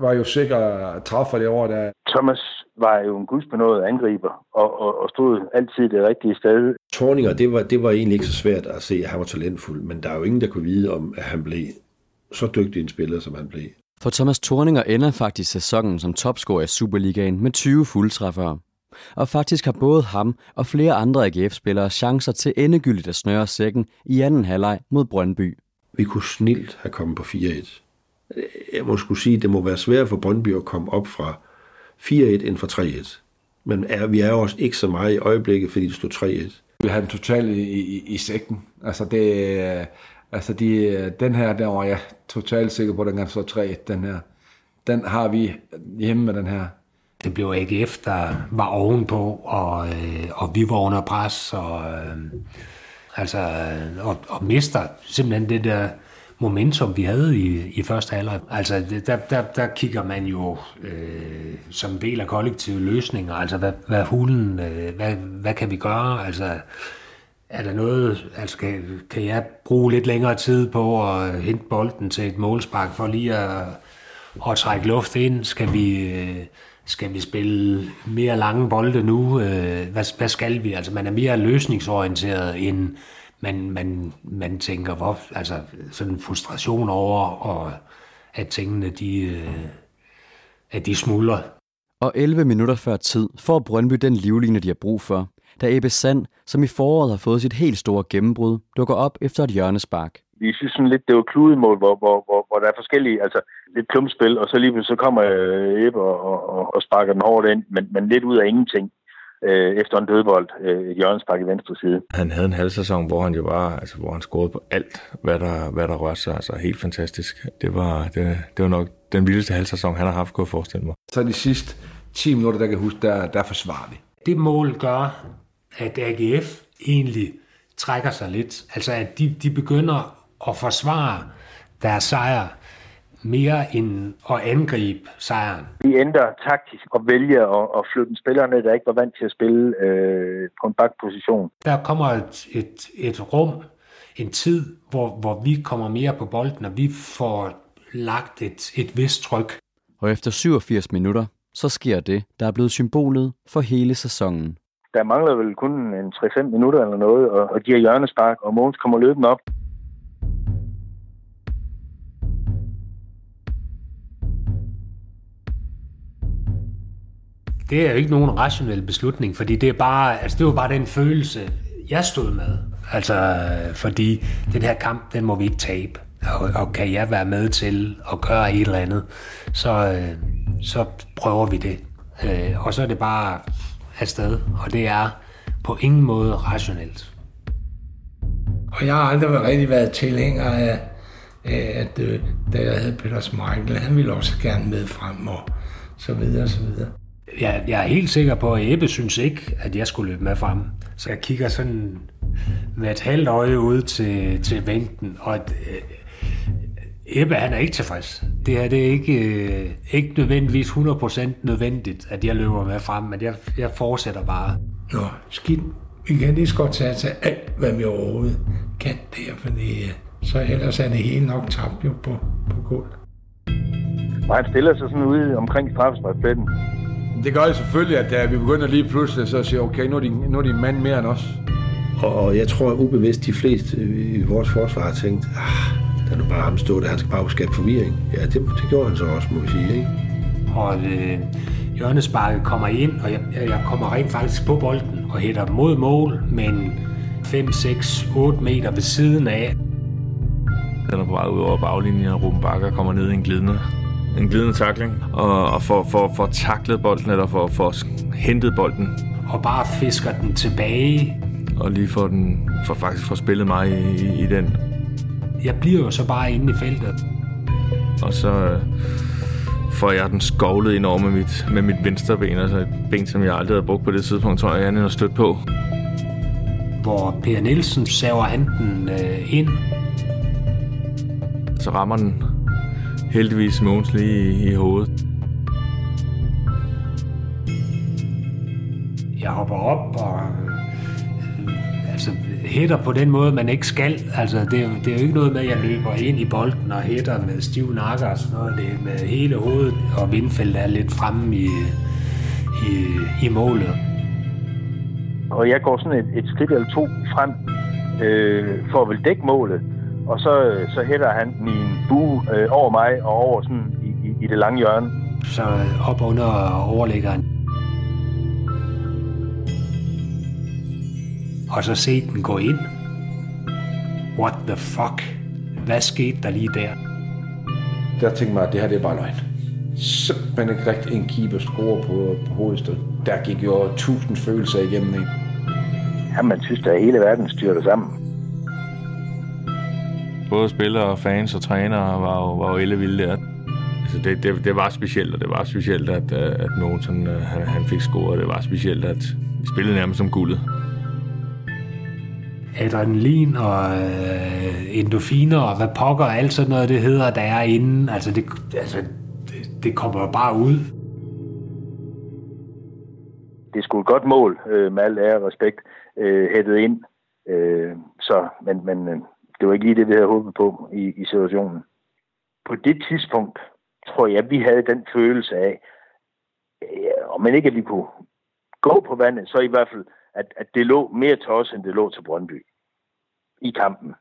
var jo sikker træffer det år, der Thomas var jo en gudsbenået angriber, og, og, og stod altid det rigtige sted. Thorninger, det var, det var egentlig ikke så svært at se, at han var talentfuld, men der er jo ingen, der kunne vide om, at han blev så dygtig en spiller, som han blev. For Thomas Thorninger ender faktisk sæsonen som topscorer i Superligaen med 20 fuldtræffere. Og faktisk har både ham og flere andre AGF-spillere chancer til endegyldigt at snøre sækken i anden halvleg mod Brøndby. Vi kunne snilt have kommet på 4-1. Jeg må skulle sige, at det må være svært for Brøndby at komme op fra 4-1 end fra 3-1. Men er, vi er også ikke så meget i øjeblikket, fordi det stod 3-1. Vi har den totalt i, i, i sækken. Altså, det, altså de, øh, den her, der var jeg totalt sikker på, at den kan stå 3 den her. Den har vi hjemme med den her. Det blev AGF, der var ovenpå, og, øh, og vi var under pres, og, øh, altså, og, og mister simpelthen det der momentum, vi havde i, i første halvleg. Altså, der, der, der kigger man jo øh, som del af kollektive løsninger, altså hvad, hvad hulen, øh, hvad, hvad kan vi gøre? Altså, er der noget, altså kan, kan jeg bruge lidt længere tid på at hente bolden til et målspark for lige at, at trække luft ind? Skal vi, øh, skal vi spille mere lange bolde nu? Øh, hvad, hvad skal vi? Altså man er mere løsningsorienteret end man, man, man tænker, hvor, altså sådan en frustration over, og at tingene, de, øh, at de smuldrer. Og 11 minutter før tid får Brøndby den livline, de har brug for, da Ebbe Sand, som i foråret har fået sit helt store gennembrud, dukker op efter et hjørnespark. Vi synes sådan lidt, det var kludemål, hvor, hvor, hvor, hvor der er forskellige, altså lidt klumpspil, og så lige så kommer Ebbe og, og, og sparker den hårdt ind, men, men lidt ud af ingenting øh, efter en dødbold, øh, et hjørnespark i venstre side. Han havde en halv sæson, hvor han jo var, altså hvor han scorede på alt, hvad der, hvad der rørte sig, altså helt fantastisk. Det var, det, det var nok den vildeste halv sæson, han har haft, kunne jeg forestille mig. Så de sidste 10 minutter, der kan huske, der, der forsvarer vi. Det mål gør, at AGF egentlig trækker sig lidt. Altså at de, de begynder at forsvare deres sejr mere end at angribe sejren. Vi ændrer taktisk og vælger at, at flytte en spiller ned, der ikke var vant til at spille øh, på en bakposition. Der kommer et, et, et rum, en tid, hvor, hvor vi kommer mere på bolden, og vi får lagt et, et vist tryk. Og efter 87 minutter, så sker det, der er blevet symbolet for hele sæsonen. Der mangler vel kun en 3-5 minutter eller noget, og, og de her hjørnespark, og Måns kommer løbende op. Det er jo ikke nogen rationel beslutning, fordi det er bare, altså det var bare den følelse, jeg stod med. Altså, fordi den her kamp, den må vi ikke tabe. Og, og kan jeg være med til at gøre et eller andet, så, øh, så prøver vi det. Øh, og så er det bare afsted, og det er på ingen måde rationelt. Og jeg har aldrig været rigtig været tilhænger af, at øh, da jeg havde Peter Smeichel, han ville også gerne med frem og så videre og så videre. Jeg, jeg er helt sikker på, at Ebbe synes ikke, at jeg skulle løbe med frem. Så jeg kigger sådan med et halvt øje ud til, til bænken, og øh, Ebbe han er ikke tilfreds. Det her det er ikke, øh, ikke nødvendigvis 100% nødvendigt, at jeg løber med frem, men jeg, jeg fortsætter bare. Nå, skidt. Vi kan lige så godt tage til alt, hvad vi overhovedet kan der, fordi øh, så ellers er det hele nok tabt jo på, på gulv. Og han stiller sig sådan ude omkring straffesparkpletten. Det gør det selvfølgelig, at da vi begynder lige pludselig så at sige, okay, nu er, de, nu er de en mand mere end os. Og, og jeg tror at ubevidst, de fleste i vores forsvar har tænkt, ah, der er nu bare ham stå der, han skal bare skabe forvirring. Ja, det, det gjorde han så også, må vi sige, ikke? Og øh, hjørnesparket kommer ind, og jeg, jeg kommer rent faktisk på bolden og hætter mod mål, men 5, 6, 8 meter ved siden af. Den er på vej ud over baglinjen, og Ruben Bakker kommer ned i en glidende, en glidende takling, og, og får for, for taklet bolden, eller for, for hentet bolden, Og bare fisker den tilbage. og lige får den, for faktisk får spillet mig i, i, i den. Jeg bliver jo så bare inde i feltet. Og så øh, får jeg den skovlet ind over med mit, med mit venstre ben, altså et ben, som jeg aldrig havde brugt på det tidspunkt, tror jeg, jeg har stødt på. hvor Per Nielsen saver han den øh, ind. Så rammer den heldigvis Mogens lige i, i hovedet. Jeg hopper op og hætter på den måde, man ikke skal. Altså, det, er- det er jo ikke noget med, at jeg løber ind i bolden og hætter med stiv nakke og sådan noget. Det er med hele hovedet, og vindfeltet er lidt fremme i, i, i målet. Og jeg går sådan et, et skridt eller to frem øh, for at vil dække målet. Og så, så hætter han en, bue øh, over mig og over sådan i, i, i det lange hjørne. Så op under overlæggeren. Og så se den gå ind. What the fuck? Hvad skete der lige der? Der tænkte mig, at det her det er bare løgn. Simpelthen ikke rigtig en keeper score på, på hovedstød. Der gik jo tusind følelser igennem en. Ja, man synes, at hele verden styrter sammen. Både spillere, fans og trænere var jo, var jo ellevilde der. Altså det, det, det, var specielt, og det var specielt, at, at nogen sådan, han, han fik scoret. Det var specielt, at vi spillede nærmest som guldet adrenalin og øh, endorfiner og hvad pokker og alt sådan noget, det hedder, der er inde. Altså, det, altså, det, det kommer bare ud. Det er sgu et godt mål, øh, med al ære og respekt, øh, hættet ind. Øh, så, men, men øh, det var ikke lige det, vi havde håbet på i, i situationen. På det tidspunkt, tror jeg, vi havde den følelse af, øh, om man ikke at vi kunne gå på vandet, så i hvert fald at, at det lå mere til os, end det lå til Brøndby i kampen.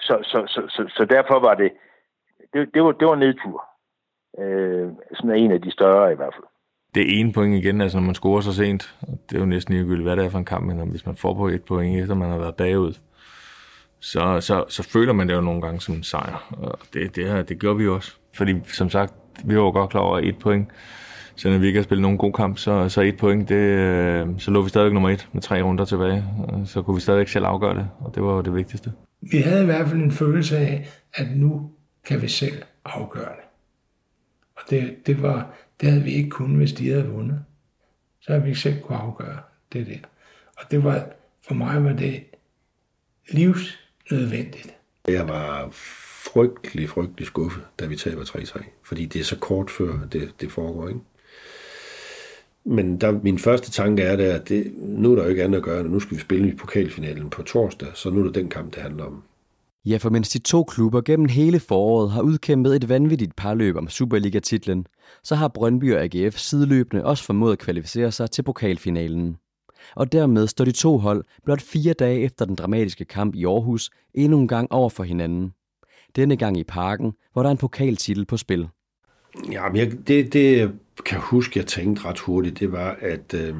Så, så, så, så, så derfor var det, det, det var, det var nedtur. Øh, sådan en af de større i hvert fald. Det ene point igen, altså når man scorer så sent, det er jo næsten ligegyldigt, hvad det er for en kamp, men hvis man får på et point, efter man har været bagud, så, så, så føler man det jo nogle gange som en sejr. Og det, det, her, det gjorde vi også. Fordi som sagt, vi var jo godt klar over et point så når vi ikke har spillet nogen god kamp, så, så et point, det, øh, så lå vi stadig nummer et med tre runder tilbage. Så kunne vi stadig selv afgøre det, og det var jo det vigtigste. Vi havde i hvert fald en følelse af, at nu kan vi selv afgøre det. Og det, det, var, det havde vi ikke kunnet, hvis de havde vundet. Så havde vi ikke selv kunne afgøre det der. Og det var, for mig var det livsnødvendigt. Jeg var frygtelig, frygtelig skuffet, da vi taber 3-3. Fordi det er så kort før, det, det foregår, ikke? Men der, min første tanke er, der, at det, nu er der jo ikke andet at gøre, nu skal vi spille i pokalfinalen på torsdag, så nu er det den kamp, det handler om. Ja, for mens de to klubber gennem hele foråret har udkæmpet et vanvittigt parløb om Superliga-titlen, så har Brøndby og AGF sideløbende også formået at kvalificere sig til pokalfinalen. Og dermed står de to hold blot fire dage efter den dramatiske kamp i Aarhus endnu en gang over for hinanden. Denne gang i parken, hvor der er en pokaltitel på spil. Ja, men jeg, det, det kan huske, jeg tænkte ret hurtigt, det var, at øh,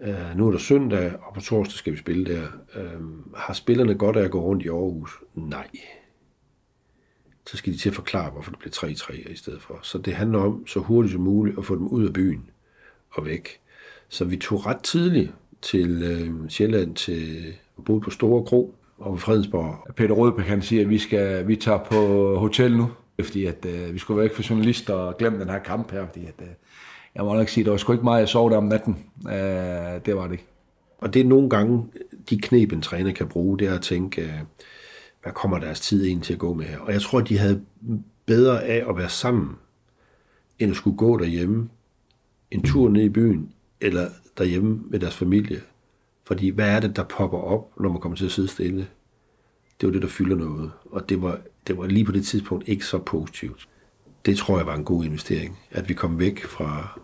øh, nu er der søndag, og på torsdag skal vi spille der. Øh, har spillerne godt af at gå rundt i Aarhus? Nej. Så skal de til at forklare, hvorfor det blev 3-3 i stedet for. Så det handler om så hurtigt som muligt at få dem ud af byen og væk. Så vi tog ret tidligt til øh, Sjælland til at bo på Store Kro og på Fredensborg. Peter Rødbæk han siger, at vi, skal, vi tager på hotel nu fordi at, øh, vi skulle være ikke for journalister og glemme den her kamp her, fordi at, øh, jeg må nok sige, der var sgu ikke meget, jeg sov der om natten. Øh, det var det ikke. Og det er nogle gange, de knep, en træner kan bruge, det er at tænke, øh, hvad kommer deres tid ind til at gå med her? Og jeg tror, de havde bedre af at være sammen, end at skulle gå derhjemme, en tur ned i byen, eller derhjemme med deres familie. Fordi hvad er det, der popper op, når man kommer til at sidde stille? Det var det, der fylder noget. Og det var det var lige på det tidspunkt ikke så positivt. Det tror jeg var en god investering, at vi kom væk fra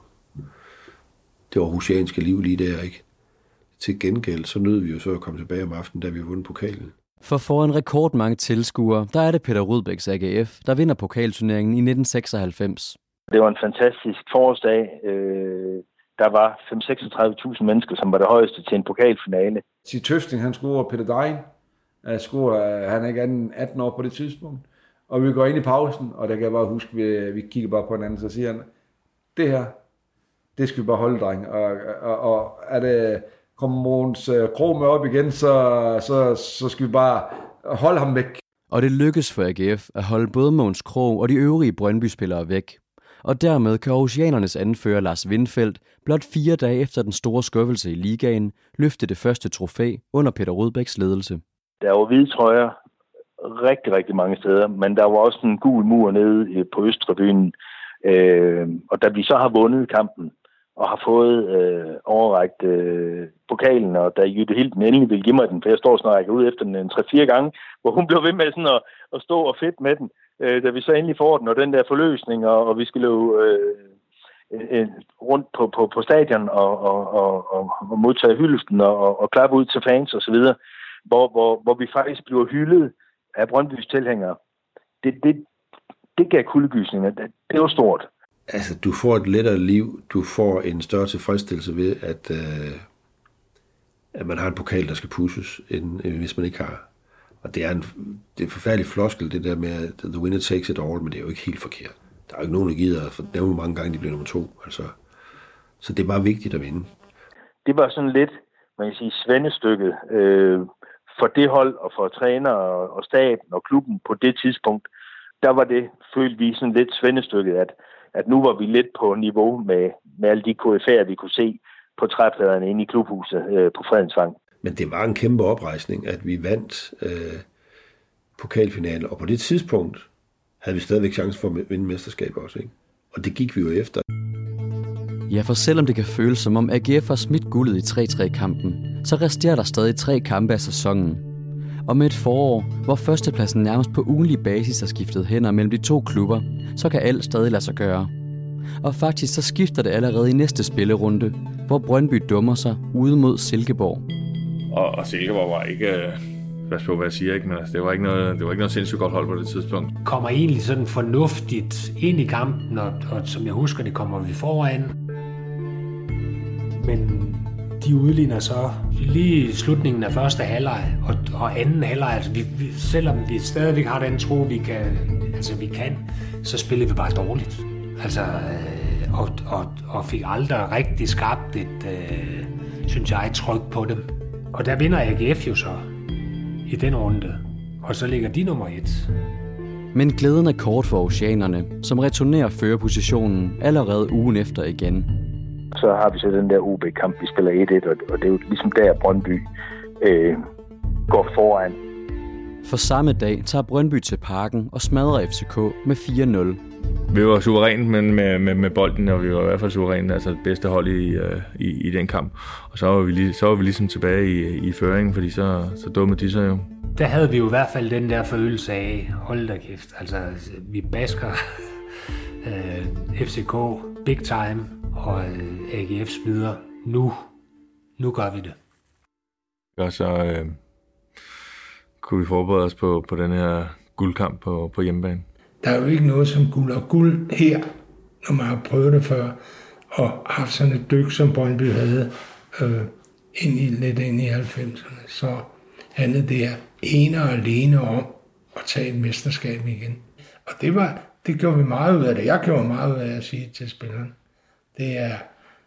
det aarhusianske liv lige der, ikke? Til gengæld, så nød vi jo så at komme tilbage om aftenen, da vi vundet pokalen. For foran rekordmange tilskuere, der er det Peter Rudbæks AGF, der vinder pokalturneringen i 1996. Det var en fantastisk forårsdag. Øh, der var 5-36.000 mennesker, som var det højeste til en pokalfinale. Sig Tøfting, han scorer Peter Dein, jeg scorer, øh, han er ikke 18 år på det tidspunkt. Og vi går ind i pausen, og der kan jeg bare huske, vi, vi kigger bare på hinanden, så siger han, det her, det skal vi bare holde, dreng. Og, og, og er det, kommer Måns øh, Krome op igen, så, så, så skal vi bare holde ham væk. Og det lykkes for AGF at holde både Måns Krog og de øvrige Brøndby-spillere væk. Og dermed kan Aarhusianernes anfører Lars Windfeldt blot fire dage efter den store skuffelse i ligaen løfte det første trofæ under Peter Rødbæks ledelse. Der var hvide trøjer rigtig, rigtig mange steder, men der var også en gul mur nede øh, på Østtribunen. Øh, og da vi så har vundet kampen, og har fået øh, overrækt øh, pokalen, og da Jytte Hilden endelig ville give mig den, for jeg står snart ud efter den øh, en 3-4 gange, hvor hun blev ved med sådan at, at stå og fedt med den, øh, da vi så endelig får den, og den der forløsning, og, og vi skal løbe øh, øh, rundt på, på, på stadion og, og, og, og, og modtage hyldesten og, og, og klappe ud til fans osv., hvor, hvor, hvor vi faktisk bliver hyldet af Brøndbys tilhængere, det, det, det gav kuldegysninger. Det, det var stort. Altså, du får et lettere liv, du får en større tilfredsstillelse ved, at, øh, at man har en pokal, der skal pushes, end, end hvis man ikke har. Og det er en, det er en forfærdelig floskel, det der med, at the winner takes it all, men det er jo ikke helt forkert. Der er jo ikke nogen, der gider at nævne, hvor mange gange de bliver nummer to. Altså, så det er bare vigtigt at vinde. Det var sådan lidt, man kan sige, svendestykket øh, for det hold og for træner og staten og klubben på det tidspunkt. Der var det, følte vi, sådan lidt svendestykket, at, at nu var vi lidt på niveau med, med alle de KFA'er, vi kunne se på træpladerne inde i klubhuset øh, på Fredensvang. Men det var en kæmpe oprejsning, at vi vandt øh, pokalfinalen, og på det tidspunkt havde vi stadigvæk chance for at vinde mesterskab også. Ikke? Og det gik vi jo efter. Ja, for selvom det kan føles som om AGF har smidt guldet i 3-3-kampen, så resterer der stadig tre kampe af sæsonen. Og med et forår, hvor førstepladsen nærmest på ugenlig basis har skiftet hænder mellem de to klubber, så kan alt stadig lade sig gøre. Og faktisk så skifter det allerede i næste spillerunde, hvor Brøndby dummer sig ude mod Silkeborg. Og, og Silkeborg var ikke, øh, hvad på, hvad jeg siger, ikke? men altså, det, var ikke noget, det var ikke noget sindssygt godt hold på det tidspunkt. Kommer egentlig sådan fornuftigt ind i kampen, og, og som jeg husker, det kommer vi foran. Men de udligner så lige i slutningen af første halvleg og, og anden halvleg. Altså vi, vi, selvom vi stadigvæk har den tro, vi kan, altså vi kan, så spiller vi bare dårligt. Altså, øh, og, og, og fik aldrig rigtig skabt et, øh, synes jeg, et tryk på dem. Og der vinder AGF jo så i den runde, og så ligger de nummer et. Men glæden er kort for oceanerne, som returnerer førerpositionen allerede ugen efter igen. Så har vi så den der OB-kamp, vi spiller 1-1, og, og det er jo ligesom der Brøndby øh, går foran. For samme dag tager Brøndby til parken og smadrer FCK med 4-0. Vi var suverænt men med, med, med bolden, og vi var i hvert fald suverænt, altså det bedste hold i, øh, i, i den kamp. Og så var vi, lige, så var vi ligesom tilbage i, i føringen, fordi så, så dumme de sig jo. Der havde vi jo i hvert fald den der følelse af, hold da kæft, altså vi basker <laughs> øh, FCK big time, og AGF smider. Nu, nu gør vi det. Og så øh, kunne vi forberede os på, på den her guldkamp på, på hjemmebane. Der er jo ikke noget som guld og guld her, når man har prøvet det før, og haft sådan et dyk, som Brøndby havde øh, ind i, lidt ind i 90'erne. Så handlede det her ene og alene om at tage et mesterskab igen. Og det, var, det gjorde vi meget ud af det. Jeg gjorde meget ud af at sige til spillerne. Det er,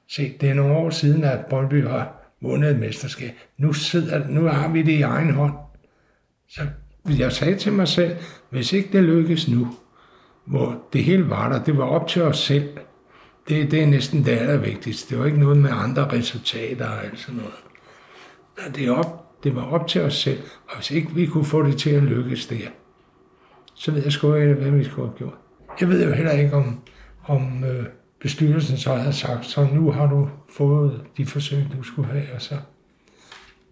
se, det er nogle år siden, at Brøndby har vundet et mesterskab. Nu, sidder, nu har vi det i egen hånd. Så jeg sagde til mig selv, hvis ikke det lykkes nu, hvor det hele var der, det var op til os selv. Det, det er næsten det allervigtigste. Det var ikke noget med andre resultater og alt sådan noget. Det, er op, det var op til os selv, og hvis ikke vi kunne få det til at lykkes der, så ved jeg sgu ikke, hvad vi skulle have gjort. Jeg ved jo heller ikke, om, om øh, bestyrelsen så havde sagt, så nu har du fået de forsøg, du skulle have, og så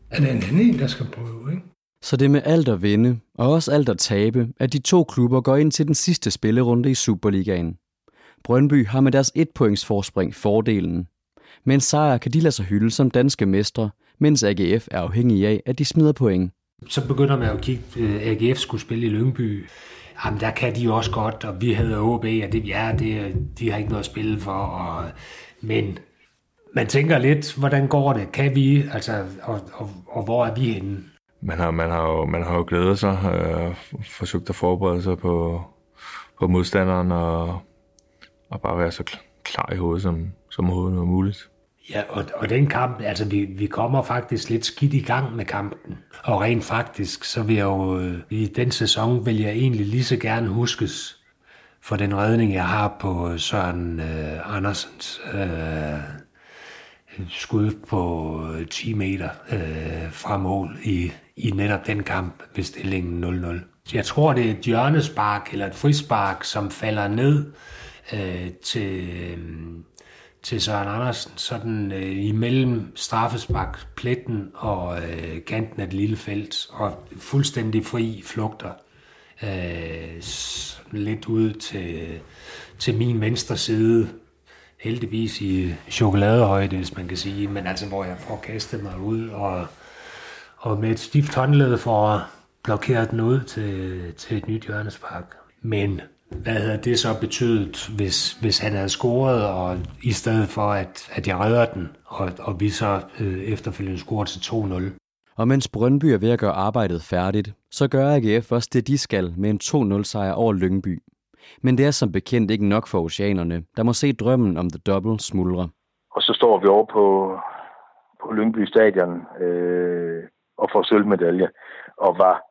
er det en anden en, der skal prøve, ikke? Så det med alt at vinde, og også alt at tabe, at de to klubber går ind til den sidste spillerunde i Superligaen. Brøndby har med deres et points forspring fordelen. Med en sejr kan de lade sig hylde som danske mestre, mens AGF er afhængig af, at de smider point. Så begynder man at kigge, at AGF skulle spille i Lyngby. Jamen, der kan de jo også godt, og vi hedder OB, og det, ja, det, de har ikke noget at spille for. Og, men man tænker lidt, hvordan går det? Kan vi, altså, og, og, og hvor er vi henne? Man har, man har, jo, man har jo glædet sig, øh, forsøgt at forberede sig på, på modstanderen, og, og bare være så klar i hovedet, som, som overhovedet muligt. Ja, og, og den kamp, altså vi, vi kommer faktisk lidt skidt i gang med kampen. Og rent faktisk, så vil jeg jo, øh, i den sæson vil jeg egentlig lige så gerne huskes for den redning, jeg har på øh, Søren øh, Andersens øh, skud på øh, 10 meter øh, fra mål i, i netop den kamp ved stillingen 0-0. Jeg tror, det er et hjørnespark eller et frispark, som falder ned øh, til... Øh, til Søren Andersen, sådan øh, imellem straffespark, pletten og øh, kanten af det lille felt, og fuldstændig fri flugter øh, lidt ud til, til min venstre side, heldigvis i chokoladehøjde, hvis man kan sige, men altså hvor jeg får kastet mig ud og, og med et stift håndled for blokeret den ud til, til et nyt hjørnespark. Men hvad havde det så betydet, hvis, hvis han havde scoret, og i stedet for, at, at jeg redder den, og, og vi så øh, efterfølgende scorer til 2-0. Og mens Brøndby er ved at gøre arbejdet færdigt, så gør AGF også det, de skal med en 2-0 sejr over Lyngby. Men det er som bekendt ikke nok for oceanerne, der må se drømmen om The Double smuldre. Og så står vi over på, på Lyngby Stadion øh, og får sølvmedalje, og var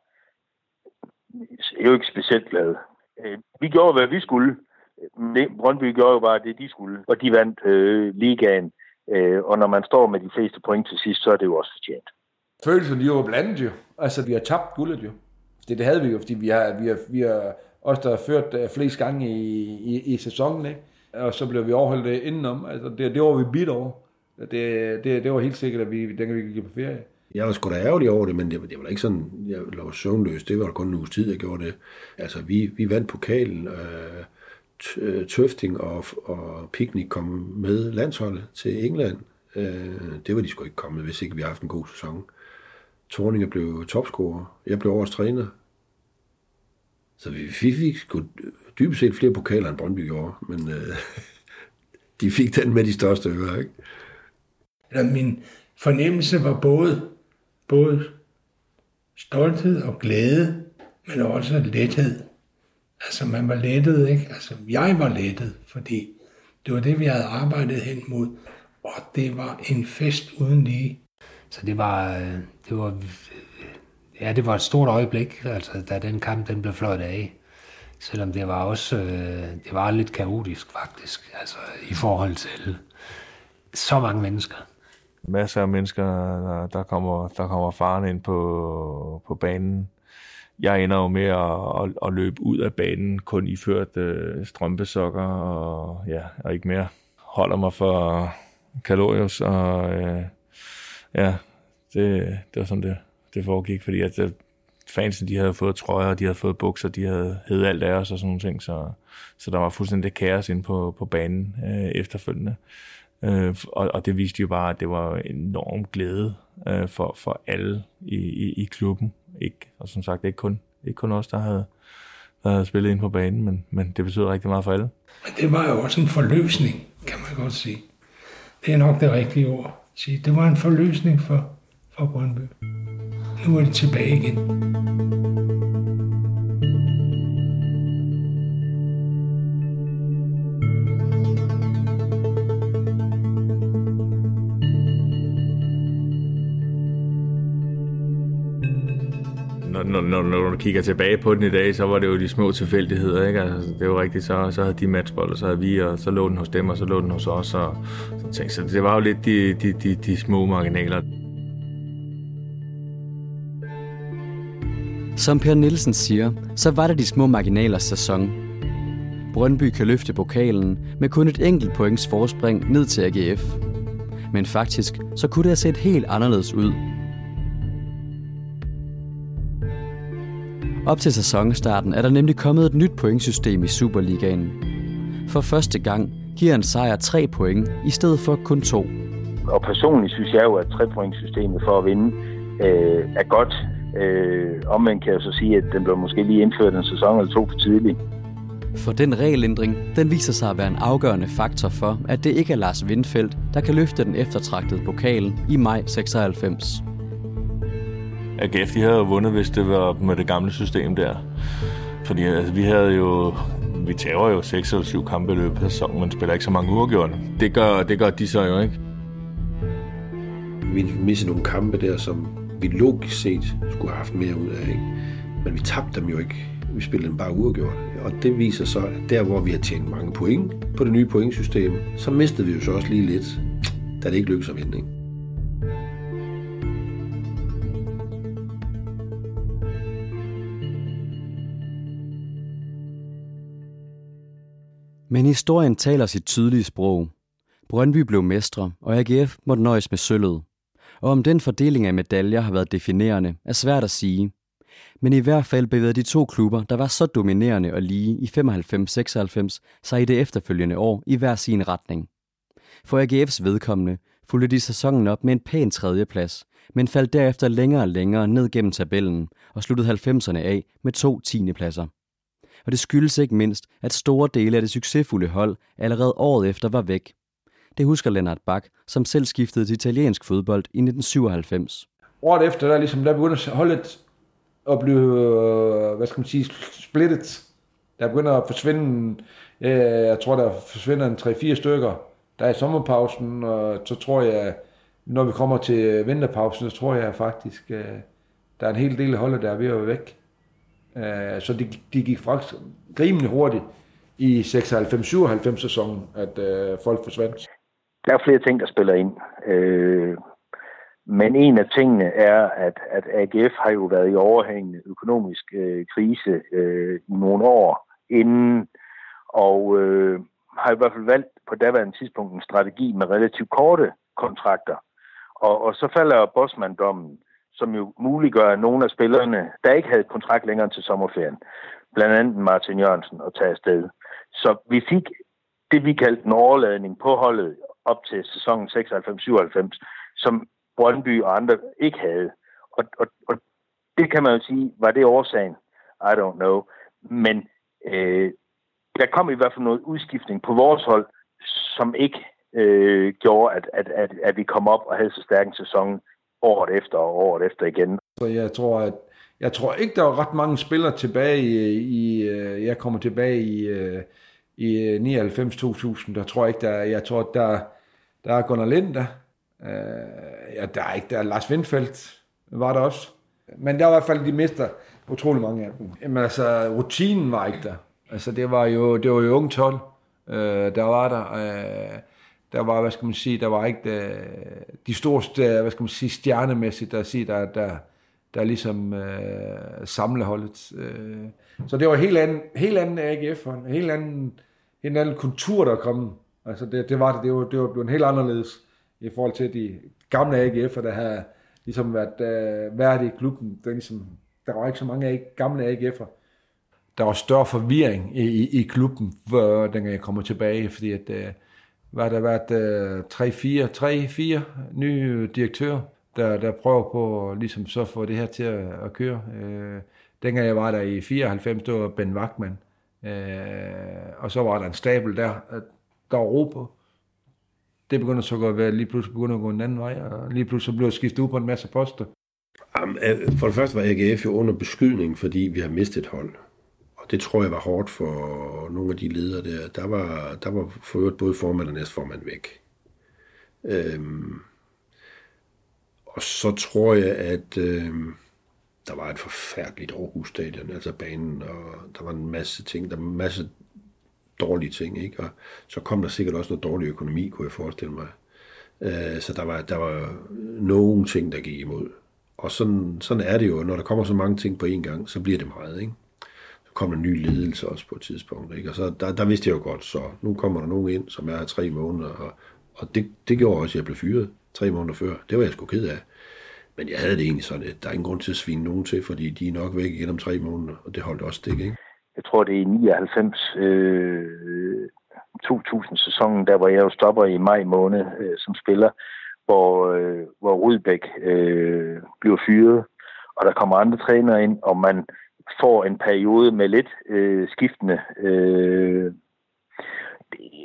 jo ikke specielt glade. Øh, vi gjorde, hvad vi skulle. Øh, Brøndby gjorde jo bare det, de skulle, og de vandt øh, ligaen. Øh, og når man står med de fleste point til sidst, så er det jo også fortjent. Følelsen, de var blandet jo. Altså, vi har tabt guldet jo. Det, det havde vi jo, fordi vi har, vi har, vi har også der har ført øh, flest gange i, i, i sæsonen, ikke? og så blev vi overholdt øh, indenom. Altså, det, det var vi bidt over. Det, det, det var helt sikkert, at vi, dengang vi gik på ferie. Jeg var sgu da ærgerlig over det, men det, det var ikke sådan, jeg lå søvnløs. Det var kun en uges tid, jeg gjorde det. Altså, vi, vi vandt pokalen. Øh, øh, Tøfting og, og Picnic kom med landsholdet til England. Øh, det var de sgu ikke kommet, hvis ikke vi havde haft en god sæson. Torninger blev topscorer. Jeg blev årets træner. Så vi, vi fik sgu dybest set flere pokaler, end Brøndby gjorde. Men øh, <laughs> de fik den med de største ører, ikke? Eller min fornemmelse var både både stolthed og glæde, men også lethed. Altså man var lettet, ikke? Altså jeg var lettet, fordi det var det, vi havde arbejdet hen mod, og det var en fest uden lige. Så det var, øh, det var, ja, det var et stort øjeblik, altså, da den kamp den blev fløjt af. Selvom det var også, øh, det var lidt kaotisk faktisk, altså i forhold til så mange mennesker masser af mennesker, der, der kommer, der kommer faren ind på, på banen. Jeg ender jo med at, at, at løbe ud af banen, kun iført øh, strømpesokker og, ja, og ikke mere. Holder mig for kalorius, og øh, ja, det, det var sådan, det, det foregik, fordi at øh, fansen, de havde fået trøjer, de havde fået bukser, de havde hed alt af os og sådan nogle ting, så, så der var fuldstændig kaos ind på, på banen øh, efterfølgende. Øh, og, og det viste jo bare, at det var enorm glæde øh, for, for alle i, i, i klubben. Ikke, og som sagt, ikke kun, ikke kun os, der havde, der havde spillet ind på banen, men, men det betyder rigtig meget for alle. Men det var jo også en forløsning, kan man godt sige. Det er nok det rigtige ord at sige. Det var en forløsning for, for Brøndby. Nu er det tilbage igen. Når, når, når du kigger tilbage på den i dag, så var det jo de små tilfældigheder, ikke? Altså, det var rigtigt, så, så havde de matchbold, og så havde vi, og så lå den hos dem, og så lå den hos os, og så, tænkte, så det var jo lidt de, de, de, de små marginaler. Som Per Nielsen siger, så var det de små marginalers sæson. Brøndby kan løfte pokalen med kun et enkelt points forspring ned til AGF. Men faktisk, så kunne det have set helt anderledes ud, Op til sæsonstarten er der nemlig kommet et nyt pointsystem i Superligaen. For første gang giver en sejr 3 point i stedet for kun 2. Og personligt synes jeg jo, at 3-pointssystemet for at vinde øh, er godt. Øh, omvendt kan jeg så sige, at den blev måske lige indført en sæson eller to for tidligt. For den regelændring, den viser sig at være en afgørende faktor for, at det ikke er Lars Windfeldt, der kan løfte den eftertragtede pokal i maj 96. AGF de havde jo vundet, hvis det var med det gamle system der. Fordi altså, vi havde jo vi tager jo 6 eller 7 kampe i løbet af sæsonen, men spiller ikke så mange uafgjorte. Det gør, det gør de så jo ikke. Vi missede nogle kampe der, som vi logisk set skulle have haft mere ud af. Ikke? Men vi tabte dem jo ikke. Vi spillede dem bare uafgjort. Og det viser så, at der hvor vi har tjent mange point på det nye pointsystem, så mistede vi jo så også lige lidt, da det ikke lykkedes at vinde. Ikke? Men historien taler sit tydelige sprog. Brøndby blev mestre, og AGF måtte nøjes med sølvet. Og om den fordeling af medaljer har været definerende, er svært at sige. Men i hvert fald bevægede de to klubber, der var så dominerende og lige i 95-96, sig i det efterfølgende år i hver sin retning. For AGF's vedkommende fulgte de sæsonen op med en pæn tredjeplads, men faldt derefter længere og længere ned gennem tabellen og sluttede 90'erne af med to tiendepladser. Og det skyldes ikke mindst, at store dele af det succesfulde hold allerede året efter var væk. Det husker Lennart Bak, som selv skiftede til italiensk fodbold i 1997. Året efter, der, ligesom, der begyndte holdet at blive, øh, hvad skal man sige, splittet. Der begynder at forsvinde, øh, jeg tror, der forsvinder en 3-4 stykker. Der er sommerpausen, og så tror jeg, når vi kommer til vinterpausen, så tror jeg faktisk, øh, der er en hel del af holdet, der er ved at være væk. Øh, så de, de gik faktisk rimelig hurtigt i 96-97 sæsonen, at øh, folk forsvandt. Der er flere ting, der spiller ind. Øh, men en af tingene er, at, at AGF har jo været i overhængende økonomisk øh, krise øh, i nogle år inden, og øh, har i hvert fald valgt på daværende tidspunkt en strategi med relativt korte kontrakter. Og, og så falder Bosman-dommen, som jo muliggør, at nogle af spillerne, der ikke havde kontrakt længere til sommerferien, blandt andet Martin Jørgensen, at tage afsted. Så vi fik det, vi kaldte en overladning på holdet op til sæsonen 96-97, som Brøndby og andre ikke havde. Og, og, og det kan man jo sige, var det årsagen? I don't know. Men øh, der kom i hvert fald noget udskiftning på vores hold, som ikke øh, gjorde, at, at, at, at vi kom op og havde så stærk en sæson året efter og året efter igen. Så jeg tror, at jeg tror ikke, der var ret mange spillere tilbage i, i øh, jeg kommer tilbage i, øh, i øh, 99-2000, der tror jeg ikke, der, jeg tror, der, der er Gunnar Linder, Øh, ja, der er ikke, der er Lars Windfeldt var der også. Men der var i hvert fald, de mister utrolig mange af dem. Jamen altså, rutinen var ikke der. Altså, det var jo, det var jo unge 12, øh, der var der. Øh, der var, hvad skal man sige, der var ikke der, de store, hvad skal man sige, stjernemæssigt, der siger, der, der, der ligesom øh, samleholdet. Øh. Så det var en helt anden, helt anden AGF, en helt anden, en anden kultur, der kom. Altså det, det var det, det var, det var blevet helt anderledes i forhold til de gamle AGF'er, der har ligesom været øh, været i klubben. Der, ligesom, der var ikke så mange gamle AGF'er. Der var større forvirring i, i, i klubben, hvor, dengang jeg kommer tilbage, fordi at, øh, var der været øh, 3-4 nye direktører, der, der prøver på ligesom så få det her til at, at køre. Øh, dengang jeg var der i 94, det var Ben Wagman. Øh, og så var der en stabel der, der var ro på det begynder så at være, lige pludselig begynder at gå en anden vej, og lige pludselig bliver skiftet ud på en masse poster. Øh, for det første var AGF jo under beskydning, fordi vi har mistet hold. Og det tror jeg var hårdt for nogle af de ledere der. Der var, der var forøvrigt både formand og næstformand væk. Øhm, og så tror jeg, at øhm, der var et forfærdeligt Aarhus Stadion, altså banen, og der var en masse ting, der var en masse dårlige ting, ikke? Og så kom der sikkert også noget dårlig økonomi, kunne jeg forestille mig. Øh, så der var, der var nogle ting, der gik imod. Og sådan, sådan er det jo, når der kommer så mange ting på én gang, så bliver det meget, ikke? Kom kommer der ny ledelse også på et tidspunkt, ikke? Og så der, der vidste jeg jo godt, så nu kommer der nogen ind, som er her tre måneder, og, og det, det gjorde også, at jeg blev fyret tre måneder før. Det var jeg sgu ked af. Men jeg havde det egentlig sådan, at der er ingen grund til at svine nogen til, fordi de er nok væk igen om tre måneder, og det holdt også stik, ikke? jeg tror det er i 99, øh, 2000-sæsonen, der hvor jeg jo stopper i maj måned øh, som spiller, hvor, øh, hvor Rudbæk øh, bliver fyret, og der kommer andre trænere ind, og man får en periode med lidt øh, skiftende øh,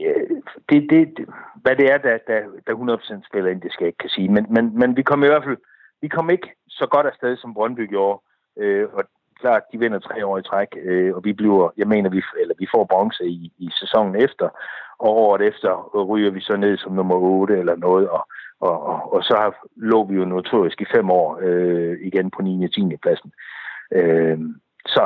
øh, det, det, det, hvad det er, der, der, der 100% spiller ind, det skal jeg ikke kan sige. Men, men, men vi kom i hvert fald vi kom ikke så godt afsted, som Brøndby gjorde. Øh, og klart, de vinder tre år i træk, øh, og vi bliver, jeg mener, vi, eller vi får bronze i, i sæsonen efter, og året efter ryger vi så ned som nummer 8 eller noget, og, og, og, og så har, lå vi jo notorisk i fem år øh, igen på 9. og 10. pladsen. Øh, så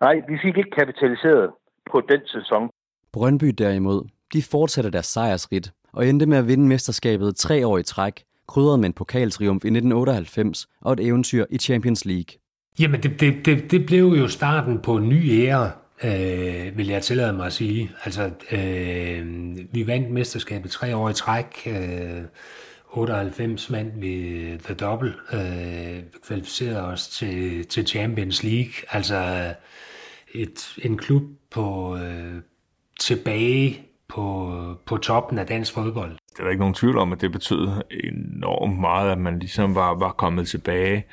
nej, vi fik ikke kapitaliseret på den sæson. Brøndby derimod, de fortsætter deres sejrsrit og endte med at vinde mesterskabet tre år i træk, krydret med en pokaltriumf i 1998 og et eventyr i Champions League. Jamen, det, det, det, det blev jo starten på en ny ære, øh, vil jeg tillade mig at sige. Altså, øh, vi vandt mesterskabet tre år i træk. Øh, 98 mand ved The Double. Øh, kvalificerede os til, til Champions League. Altså, et, en klub på øh, tilbage på, på toppen af dansk fodbold. Der er ikke nogen tvivl om, at det betød enormt meget, at man ligesom var, var kommet tilbage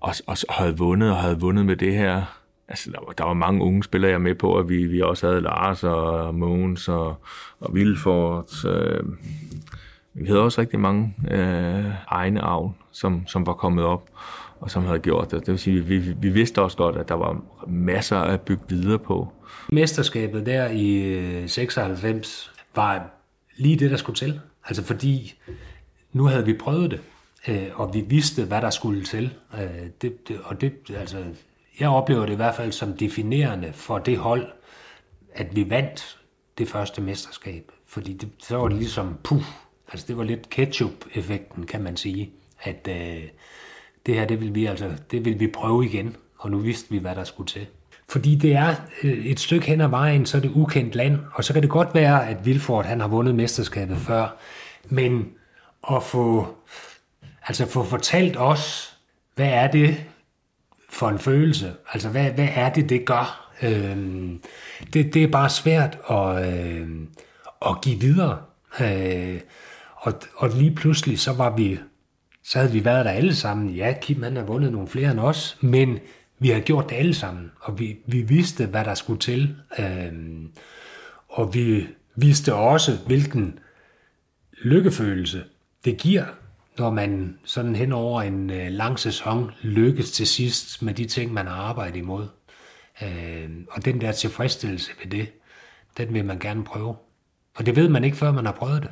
og, og, og havde vundet, og havde vundet med det her. Altså, der var, der var mange unge spillere, jeg med på, at vi, vi også havde Lars og Mogens og, og Vilfort. Øh, vi havde også rigtig mange øh, egne avn, som, som var kommet op og som havde gjort det. Det vil sige, vi, vi, vi vidste også godt, at der var masser at bygge videre på. Mesterskabet der i øh, 96 var lige det, der skulle til. Altså fordi nu havde vi prøvet det, øh, og vi vidste, hvad der skulle til. Øh, det, det, og det, altså, jeg oplever det i hvert fald som definerende for det hold, at vi vandt det første mesterskab. Fordi det, så var det ligesom, puh, altså det var lidt ketchup-effekten, kan man sige. At øh, det her, det vil vi altså, det vil vi prøve igen, og nu vidste vi, hvad der skulle til. Fordi det er øh, et stykke hen ad vejen, så er det ukendt land, og så kan det godt være, at Vilfort han har vundet mesterskabet før, men at få, altså få fortalt os, hvad er det for en følelse? Altså, hvad, hvad er det, det gør? Øh, det, det er bare svært at, øh, at give videre. Øh, og, og lige pludselig, så var vi så havde vi været der alle sammen. Ja, Kim han har vundet nogle flere end os, men vi har gjort det alle sammen, og vi, vi vidste, hvad der skulle til. Øhm, og vi vidste også, hvilken lykkefølelse det giver, når man sådan hen over en øh, lang sæson lykkes til sidst med de ting, man har arbejdet imod. Øhm, og den der tilfredsstillelse ved det, den vil man gerne prøve. Og det ved man ikke, før man har prøvet det.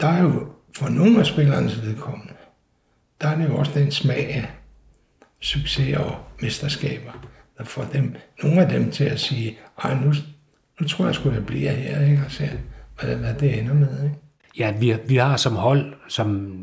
Der er jo for nogle af spillernes vedkommende, der er det jo også den smag af succes og mesterskaber, der får dem, nogle af dem til at sige, ej, nu, nu tror jeg sgu, jeg bliver her, ikke? og se, hvad, hvad det ender med. Ikke? Ja, vi, vi har som hold, som,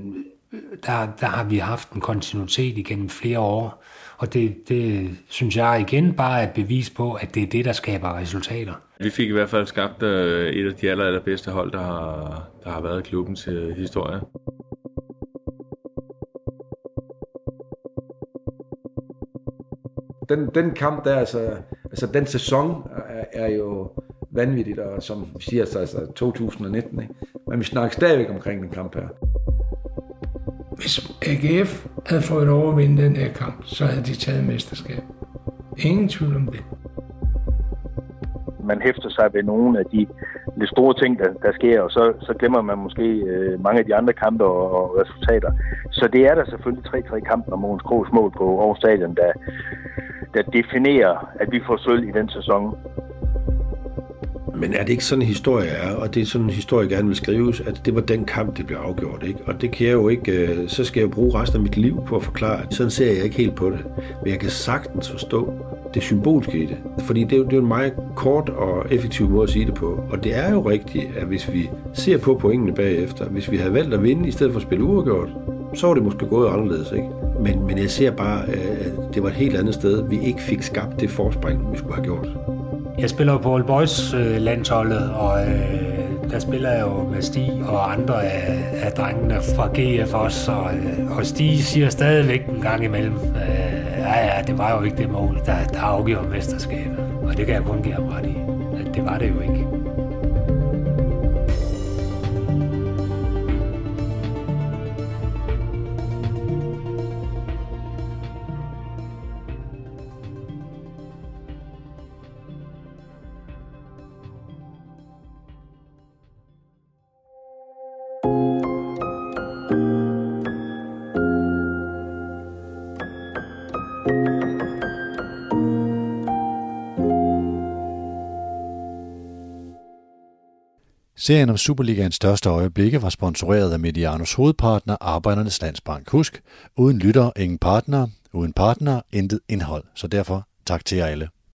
der, der har vi haft en kontinuitet igennem flere år, og det, det synes jeg igen bare er et bevis på, at det er det, der skaber resultater. Vi fik i hvert fald skabt øh, et af de aller, allerbedste hold, der har, der har været i klubben til historie. Den, den kamp der, altså, altså den sæson er, er jo vanvittigt, og som siger, altså, altså 2019, ikke? men vi snakker stadigvæk omkring den kamp her. Hvis AGF havde fået lov at vinde den her kamp, så havde de taget mesterskab. Ingen tvivl om det man hæfter sig ved nogle af de de store ting, der, der sker, og så, så glemmer man måske øh, mange af de andre kampe og, og resultater. Så det er der selvfølgelig 3-3 kampen om Mogens Krogs mål på Aarhus Stadion, der, der definerer, at vi får sølv i den sæson. Men er det ikke sådan en historie er, og det er sådan en historie, gerne vil skrives, at det var den kamp, det blev afgjort, ikke? Og det kan jeg jo ikke, øh, så skal jeg jo bruge resten af mit liv på at forklare, at sådan ser jeg ikke helt på det. Men jeg kan sagtens forstå, det symbolske i det. Fordi det er, jo, det er en meget kort og effektiv måde at sige det på. Og det er jo rigtigt, at hvis vi ser på pointene bagefter, hvis vi havde valgt at vinde i stedet for at spille uafgjort, så var det måske gået anderledes, ikke? Men, men jeg ser bare, øh, at det var et helt andet sted. Vi ikke fik skabt det forspring, vi skulle have gjort. Jeg spiller på All Boys øh, landsholdet, og øh, der spiller jeg jo med Stig og andre af, af drengene fra GF også, og, øh, og Stig siger stadigvæk en gang imellem, øh, ja, ja, det var jo ikke det mål, der, der afgjorde mesterskabet. Og det kan jeg kun give ham ret i. Det var det jo ikke. Serien om Superligaens største øjeblikke var sponsoreret af Medianos hovedpartner Arbejdernes Landsbank. Husk, uden lytter, ingen partner, uden partner, intet indhold. Så derfor tak til jer alle.